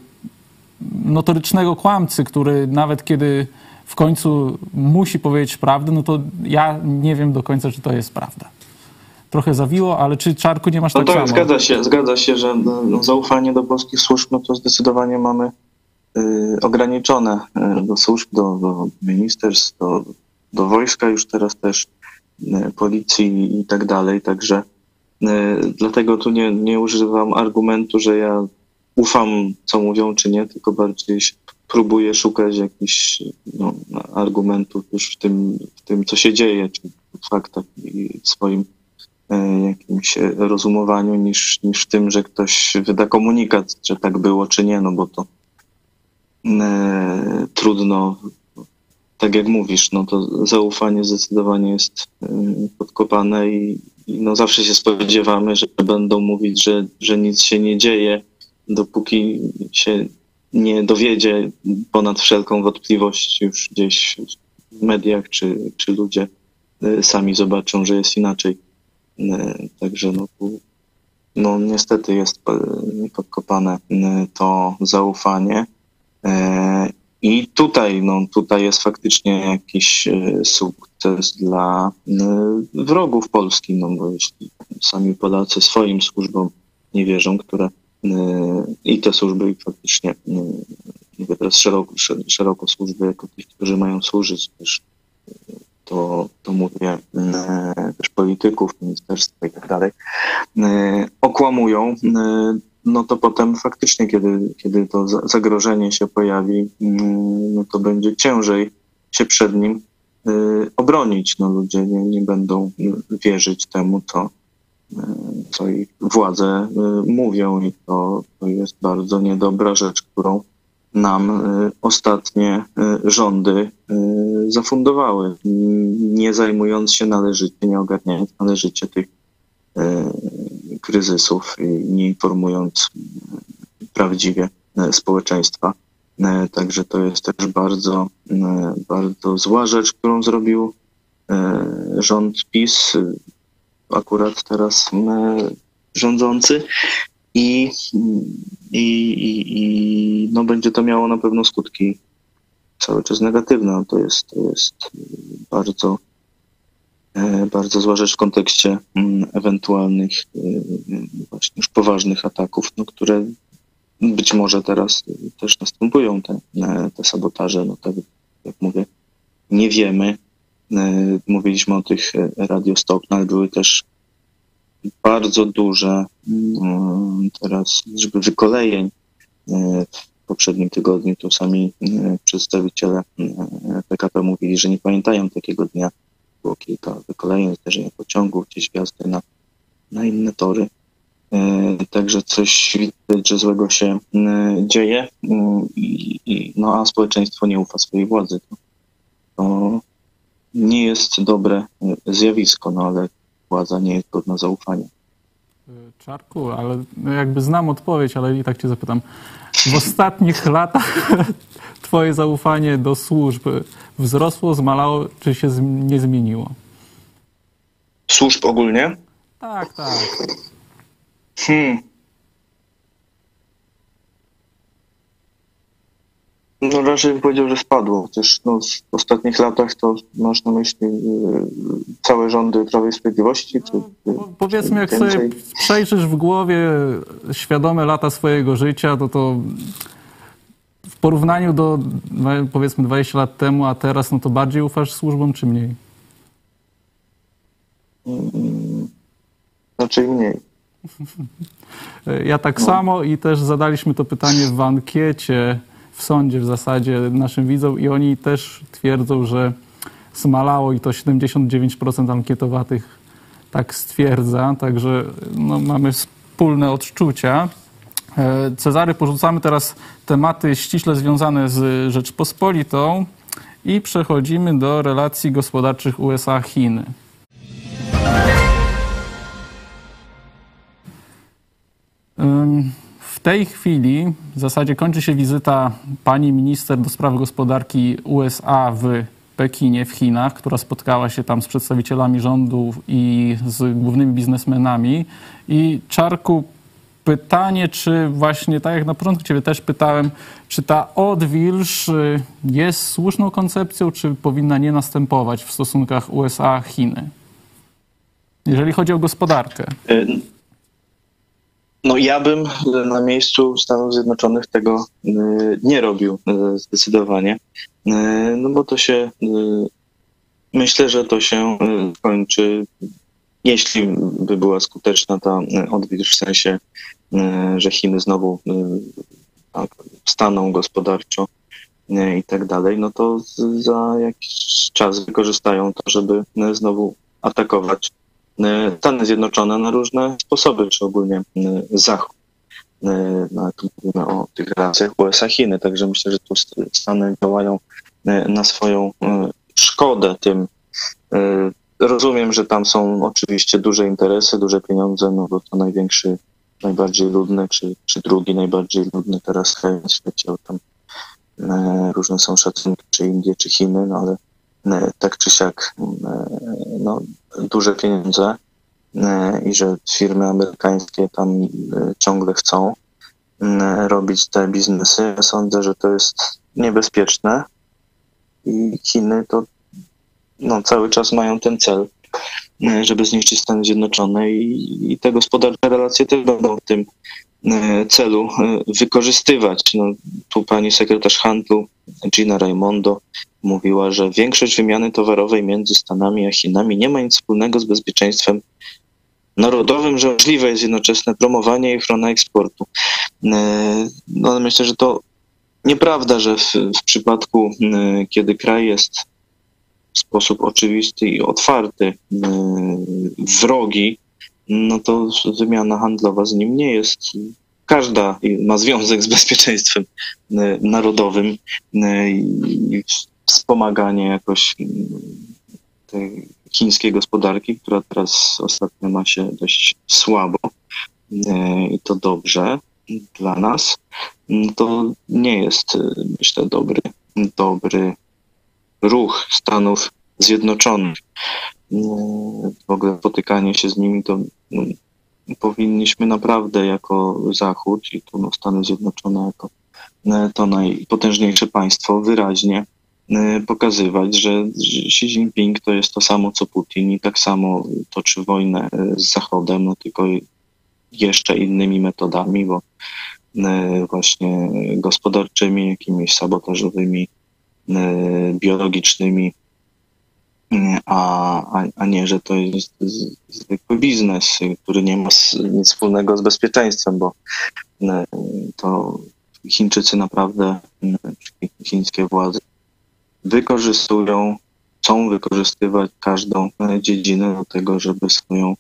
notorycznego kłamcy, który nawet kiedy w końcu musi powiedzieć prawdę, no to ja nie wiem do końca, czy to jest prawda. Trochę zawiło, ale czy Czarku nie masz No tak to samo? zgadza się, zgadza się, że no, zaufanie do polskich służb, no to zdecydowanie mamy y, ograniczone y, do służb, do, do ministerstw, do, do wojska już teraz też, y, policji i tak dalej, także y, dlatego tu nie, nie używam argumentu, że ja ufam, co mówią, czy nie, tylko bardziej próbuję szukać jakichś no, argumentów już w tym, w tym, co się dzieje, czy w faktach i w swoim jakimś e, rozumowaniu niż, niż tym, że ktoś wyda komunikat, że tak było czy nie, no bo to e, trudno, tak jak mówisz, no to zaufanie zdecydowanie jest e, podkopane i, i no zawsze się spodziewamy, że będą mówić, że, że nic się nie dzieje, dopóki się nie dowiedzie ponad wszelką wątpliwość już gdzieś w mediach, czy, czy ludzie e, sami zobaczą, że jest inaczej. E, Także no, no niestety jest podkopane e, to zaufanie. E, I tutaj, no, tutaj jest faktycznie jakiś sukces dla wrogów Polski, no bo jeśli sami Polacy swoim służbom nie wierzą, które i te służby faktycznie, e, mówię teraz szeroko, sze- szeroko służby jako tych, którzy mają służyć też to, to mówię e, też polityków, ministerstwa i tak dalej, e, okłamują, e, no to potem faktycznie, kiedy, kiedy to za- zagrożenie się pojawi, mm, no to będzie ciężej się przed nim obronić. No ludzie nie, nie będą wierzyć temu, co, co ich władze mówią i to, to jest bardzo niedobra rzecz, którą nam e, ostatnie e, rządy e, zafundowały, nie zajmując się należycie, nie ogarniając należycie tych kryzysów i nie informując prawdziwie społeczeństwa. Także to jest też bardzo, bardzo zła rzecz, którą zrobił rząd PiS, akurat teraz rządzący. I, i, i, no będzie to miało na pewno skutki cały czas negatywne. To jest, to jest bardzo, e, bardzo zła rzecz w kontekście mm, ewentualnych e, właśnie już poważnych ataków, no, które być może teraz też następują, te, e, te sabotaże. No tak jak mówię, nie wiemy. E, Mówiliśmy o tych e, radiostop, no, ale były też bardzo duże mm, teraz liczby wykolejeń. E, W poprzednim tygodniu to sami e, przedstawiciele e, PKP mówili, że nie pamiętają takiego dnia. Było kilka wykolejeń, zderzenia pociągów, gdzieś wjazdy na, na inne tory. E, Także coś widać, że złego się e, dzieje, i, no a społeczeństwo nie ufa swojej władzy. To, to nie jest dobre e, zjawisko, no ale władza nie jest godna zaufania. Czarku, ale no jakby znam odpowiedź, ale i tak cię zapytam. W ostatnich latach twoje zaufanie do służb wzrosło, zmalało, czy się nie zmieniło? Służb ogólnie? Tak, tak. Hmm. No raczej bym powiedział, że spadło. Chociaż no, w ostatnich latach to masz na myśli y, całe rządy Prawa i Sprawiedliwości? Czy, Po, powiedzmy, jak sobie przejrzysz w głowie świadome lata swojego życia, to to w porównaniu do no, powiedzmy 20 lat temu, a teraz, no to bardziej ufasz służbom, czy mniej? Mm, No, raczej mniej. Ja tak samo i też zadaliśmy to pytanie w ankiecie w sądzie w zasadzie naszym widzom i oni też twierdzą, że zmalało i to 79% ankietowatych tak stwierdza, także no, mamy wspólne odczucia. E, Cezary, porzucamy teraz tematy ściśle związane z Rzeczpospolitą i przechodzimy do relacji gospodarczych USA-Chiny. W tej chwili w zasadzie kończy się wizyta pani minister do spraw gospodarki USA w Pekinie, w Chinach, która spotkała się tam z przedstawicielami rządu i z głównymi biznesmenami. I Czarku, pytanie, czy właśnie, tak jak na początku Ciebie też pytałem, czy ta odwilż y, jest słuszną koncepcją, czy powinna nie następować w stosunkach USA-Chiny? Jeżeli chodzi o gospodarkę. Y, No ja bym y, na miejscu Stanów Zjednoczonych tego y, nie robił y, zdecydowanie. No bo to się, myślę, że to się kończy, jeśli by była skuteczna ta odwilż w sensie, że Chiny znowu tak, staną gospodarczo i tak dalej, no to za jakiś czas wykorzystają to, żeby znowu atakować Stany Zjednoczone na różne sposoby, czy ogólnie y, Zachód. Y, No, tu mówimy o tych relacjach USA-Chiny, także myślę, że tu St- Stany działają na swoją szkodę tym. Rozumiem, że tam są oczywiście duże interesy, duże pieniądze, no bo to największy, najbardziej ludny, czy, czy drugi najbardziej ludny teraz kraj na świecie, tam różne są szacunki, czy Indie, czy Chiny, no ale tak czy siak no, duże pieniądze e, i że firmy amerykańskie tam e, ciągle chcą e, robić te biznesy. Ja sądzę, że to jest niebezpieczne i Chiny to no, cały czas mają ten cel, żeby zniszczyć Stany Zjednoczone i, i te gospodarcze relacje też będą w tym celu wykorzystywać. No, tu pani sekretarz handlu Gina Raimondo mówiła, że większość wymiany towarowej między Stanami a Chinami nie ma nic wspólnego z bezpieczeństwem narodowym, że możliwe jest jednoczesne promowanie i ochrona eksportu. E, No, myślę, że to nieprawda, że w, w przypadku, e, kiedy kraj jest w sposób oczywisty i otwarty e, wrogi, no to wymiana handlowa z nim nie jest. Każda ma związek z bezpieczeństwem narodowym wspomaganie jakoś mm, tej chińskiej gospodarki, która teraz ostatnio ma się dość słabo e, i to dobrze dla nas, no to nie jest, e, myślę, dobry, dobry ruch Stanów Zjednoczonych. E, W ogóle spotykanie się z nimi to no, powinniśmy naprawdę jako Zachód i tu no, Stany Zjednoczone jako to najpotężniejsze państwo wyraźnie pokazywać, że Xi Jinping to jest to samo co Putin i tak samo toczy wojnę e, z Zachodem, no tylko jeszcze innymi metodami, bo e, właśnie gospodarczymi, jakimiś sabotażowymi, e, biologicznymi, e, a, a, nie, że to jest zwykły biznes, który nie ma nic wspólnego z bezpieczeństwem, bo e, to Chińczycy naprawdę, e, chińskie władze wykorzystują, chcą wykorzystywać każdą e, dziedzinę do tego, żeby swoją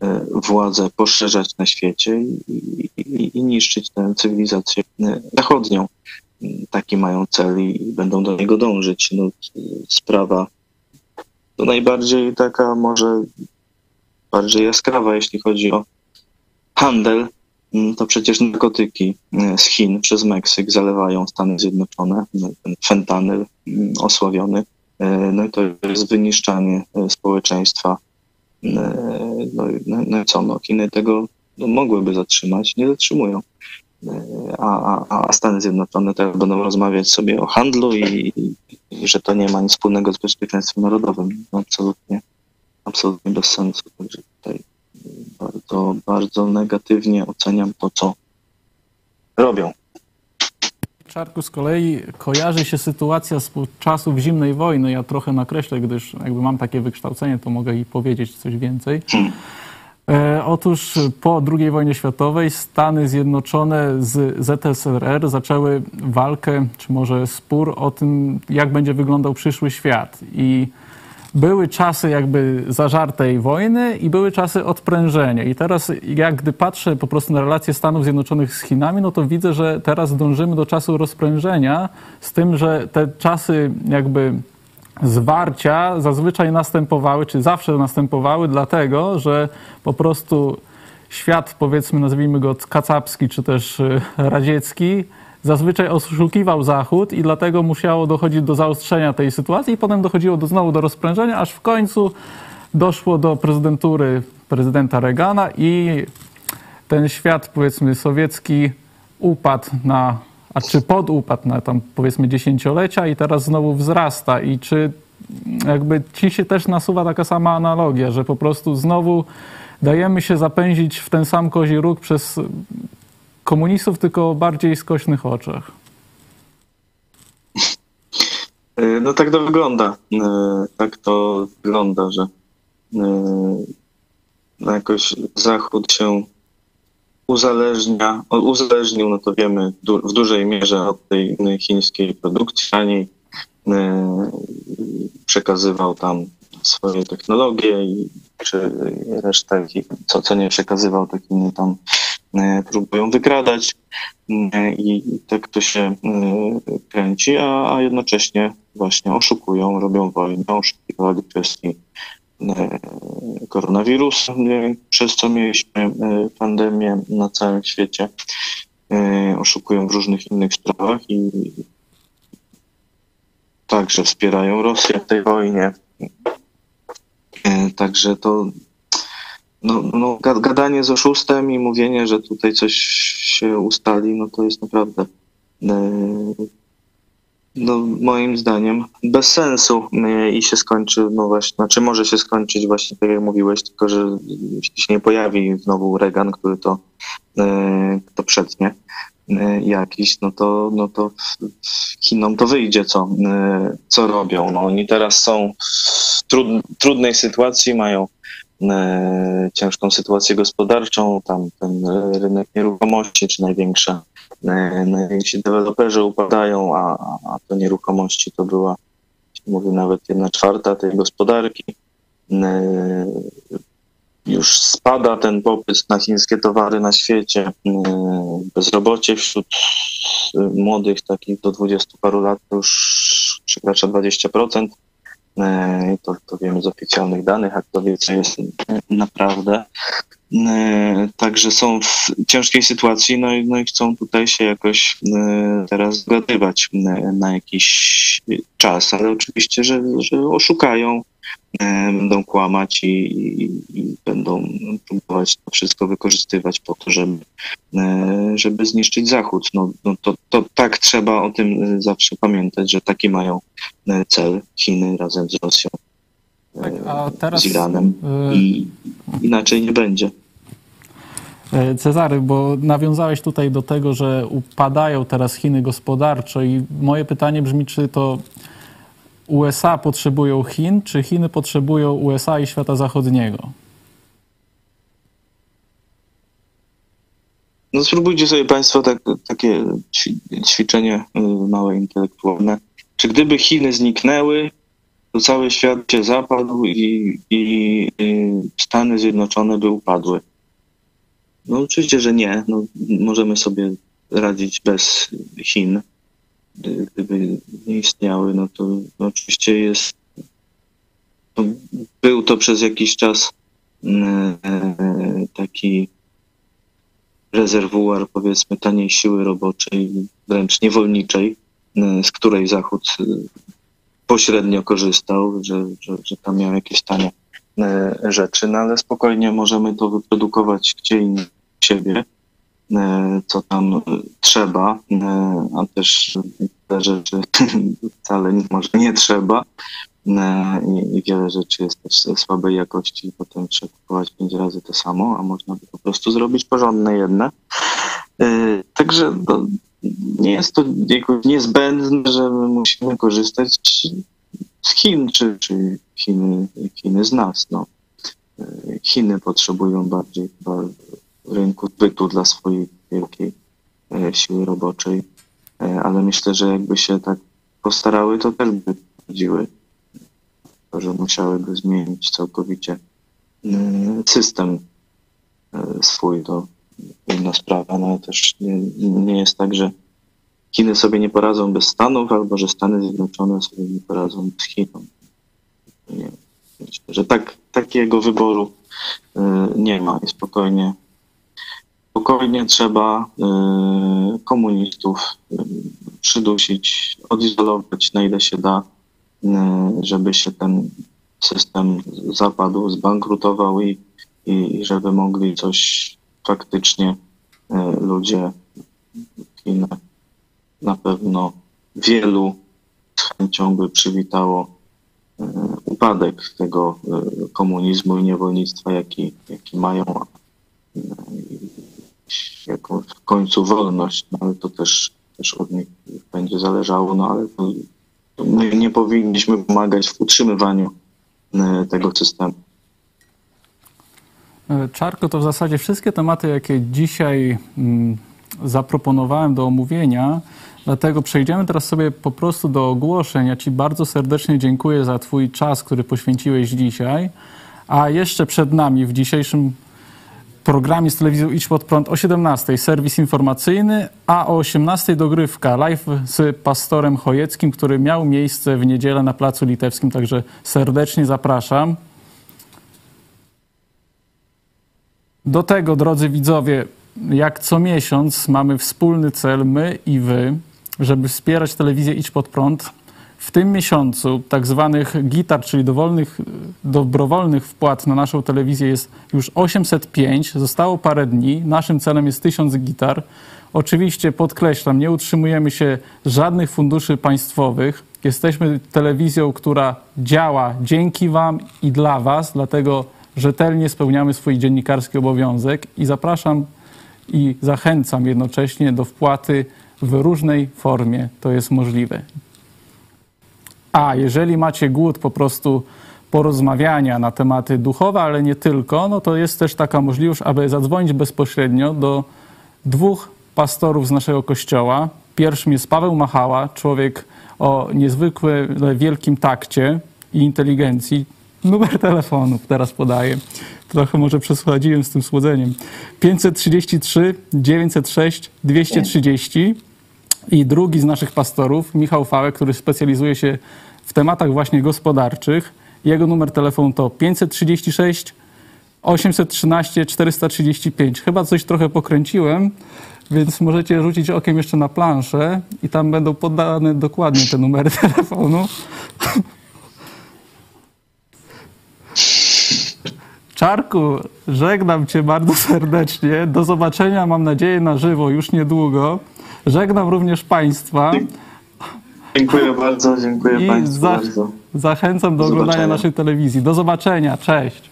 e, władzę poszerzać na świecie i, i, i niszczyć tę cywilizację e, zachodnią. Taki mają cel i będą do niego dążyć. No, sprawa to najbardziej taka może bardziej jaskrawa, jeśli chodzi o handel, to przecież narkotyki e, z Chin przez Meksyk zalewają Stany Zjednoczone, no, fentanyl mm, osławiony. E, No i to jest wyniszczanie e, społeczeństwa. No, no, no i co, no, Chiny tego no, mogłyby zatrzymać, nie zatrzymują. A, a, a Stany Zjednoczone teraz będą rozmawiać sobie o handlu i, i, i że to nie ma nic wspólnego z bezpieczeństwem narodowym. No, absolutnie, absolutnie bez sensu. Także tutaj bardzo, bardzo negatywnie oceniam to, co robią. Czarku z kolei kojarzy się sytuacja z czasów zimnej wojny. Ja trochę nakreślę, gdyż jakby mam takie wykształcenie, to mogę i powiedzieć coś więcej. E, Otóż po II wojnie światowej Stany Zjednoczone z ZSRR zaczęły walkę, czy może spór o tym, jak będzie wyglądał przyszły świat. I były czasy jakby zażartej wojny i były czasy odprężenia. I teraz, jak gdy patrzę po prostu na relacje Stanów Zjednoczonych z Chinami, no to widzę, że teraz dążymy do czasu rozprężenia, z tym, że te czasy jakby zwarcia zazwyczaj następowały, czy zawsze następowały, dlatego, że po prostu świat, powiedzmy, nazwijmy go kacapski, czy też y, radziecki, zazwyczaj oszukiwał Zachód i dlatego musiało dochodzić do zaostrzenia tej sytuacji i potem dochodziło do, znowu do rozprężenia, aż w końcu doszło do prezydentury prezydenta Reagana i ten świat, powiedzmy, sowiecki upadł na, a czy podupadł na tam powiedzmy dziesięciolecia i teraz znowu wzrasta. I czy jakby ci się też nasuwa taka sama analogia, że po prostu znowu dajemy się zapędzić w ten sam kozi róg przez komunistów, tylko bardziej skośnych oczach. Y, No tak to wygląda. Y, Tak to wygląda, że no jakoś Zachód się uzależnia, uzależnił, no to wiemy, w dużej mierze od tej chińskiej produkcji, a przekazywał tam swoje technologie i czy resztę, co, co nie przekazywał, tak inni tam próbują wykradać y, i, tak to się y, kręci, a, jednocześnie właśnie oszukują, robią wojnę, oszukiwali kwestii e, koronawirusa, e, przez co mieliśmy e, pandemię na całym świecie. E, Oszukują w różnych innych sprawach i także wspierają Rosję w tej wojnie. E, Także to no, no, ga- gadanie z oszustem i mówienie, że tutaj coś się ustali, no to jest naprawdę e, no, moim zdaniem bez sensu e, i się skończy, no właśnie, znaczy może się skończyć właśnie tak jak mówiłeś, tylko że się nie pojawi znowu Reagan, który to, e, to przetnie jakiś, no to, no to Chinom to wyjdzie, co, co robią. No, oni teraz są w trud, trudnej sytuacji, mają ciężką sytuację gospodarczą, tam ten e, rynek nieruchomości, czy największa e, najwięksi deweloperzy upadają, a, a te nieruchomości to była, mówię, nawet jedna czwarta tej gospodarki. E, Już spada ten popyt na chińskie towary na świecie. E, Bezrobocie wśród e, młodych, takich do 20 paru lat, to już przekracza 20%. To, to wiemy z oficjalnych danych, a kto wie, co jest naprawdę. Także są w ciężkiej sytuacji, no i, no i chcą tutaj się jakoś teraz zgadywać e, na jakiś czas, ale oczywiście, że, że oszukają, będą kłamać i, i, i będą próbować to wszystko wykorzystywać po to, żeby, e, żeby zniszczyć Zachód. No, no to, to tak trzeba o tym e, zawsze pamiętać, że taki mają e, cel Chiny razem z Rosją, Tak, a teraz, z Iranem i inaczej nie będzie. Cezary, bo nawiązałeś tutaj do tego, że upadają teraz Chiny gospodarczo i moje pytanie brzmi, czy to USA potrzebują Chin, czy Chiny potrzebują USA i świata zachodniego? No spróbujcie sobie Państwo tak, takie ćwi- ćwiczenie y, małe intelektualne. Czy gdyby Chiny zniknęły, to cały świat się zapadł i, i y, Stany Zjednoczone by upadły? No oczywiście, że nie. No, możemy sobie radzić bez Chin. Gdy- Gdyby nie istniały, no to no, oczywiście jest. To, był to przez jakiś czas y, y, taki rezerwuar, powiedzmy, taniej siły roboczej, wręcz niewolniczej, y, z której Zachód y, pośrednio korzystał, że, że, że tam miał jakieś tanie y, rzeczy, no ale spokojnie możemy to wyprodukować gdzie indziej siebie, co tam y, trzeba, y, a też te rzeczy wcale może nie trzeba. I, wiele rzeczy jest też słabej jakości i potem trzeba kupować pięć razy to samo, a można by po prostu zrobić porządne jedne. Także no, nie jest to jakoś niezbędne, że my musimy korzystać z Chin, czy, czy Chiny, Chiny z nas. No. Chiny potrzebują bardziej chyba rynku zbytu dla swojej wielkiej e, siły roboczej, E, ale myślę, że jakby się tak postarały, to też by to, że musiałyby zmienić całkowicie e, system swój, to inna sprawa, no też nie, nie jest tak, że Chiny sobie nie poradzą bez Stanów, albo że Stany Zjednoczone sobie nie poradzą z Chiną. Nie, myślę, że tak, takiego wyboru nie ma i spokojnie, spokojnie trzeba y, komunistów y, przydusić, odizolować na ile się da, y, żeby się ten system zapadł, zbankrutował i, i, żeby mogli coś faktycznie ludzie w Chinach na pewno wielu z chęcią by przywitało upadek tego komunizmu i niewolnictwa, jaki, jaki mają, jakąś w końcu wolność, no ale to też, też od nich będzie zależało, no ale to, to my nie powinniśmy pomagać w utrzymywaniu e, tego systemu. E, Czarko, to w zasadzie wszystkie tematy, jakie dzisiaj mm, zaproponowałem do omówienia. Dlatego przejdziemy teraz sobie po prostu do ogłoszeń. Ja Ci bardzo serdecznie dziękuję za Twój czas, który poświęciłeś dzisiaj. A jeszcze przed nami w dzisiejszym programie z telewizją Idź Pod Prąd o 17 serwis informacyjny, a o 18 dogrywka live z pastorem Chojeckim, który miał miejsce w niedzielę na Placu Litewskim. Także serdecznie zapraszam. Do tego, drodzy widzowie, jak co miesiąc mamy wspólny cel, my i wy, żeby wspierać telewizję Idź Pod Prąd. W tym miesiącu tak zwanych gitar, czyli dowolnych, dobrowolnych wpłat na naszą telewizję jest już 805. Zostało parę dni. Naszym celem jest 1000 gitar. Oczywiście podkreślam, nie utrzymujemy się żadnych funduszy państwowych. Jesteśmy telewizją, która działa dzięki Wam i dla Was, dlatego rzetelnie spełniamy swój dziennikarski obowiązek i zapraszam i zachęcam jednocześnie do wpłaty w różnej formie to jest możliwe. A jeżeli macie głód po prostu porozmawiania na tematy duchowe, ale nie tylko, no to jest też taka możliwość, aby zadzwonić bezpośrednio do dwóch pastorów z naszego kościoła. Pierwszym jest Paweł Machała, człowiek o niezwykle wielkim takcie i inteligencji. Numer telefonu teraz podaję. Trochę może przesładziłem z tym słodzeniem. 533 906 230 i drugi z naszych pastorów, Michał Fałek, który specjalizuje się w tematach właśnie gospodarczych. Jego numer telefonu to 536 813 435. Chyba coś trochę pokręciłem, więc możecie rzucić okiem jeszcze na planszę i tam będą podane dokładnie te numery telefonu. Czarku, żegnam Cię bardzo serdecznie. Do zobaczenia, mam nadzieję, na żywo już niedługo. Żegnam również Państwa Dziękuję bardzo, dziękuję i Państwu za, bardzo. zachęcam do Do oglądania naszej telewizji. Do zobaczenia, cześć.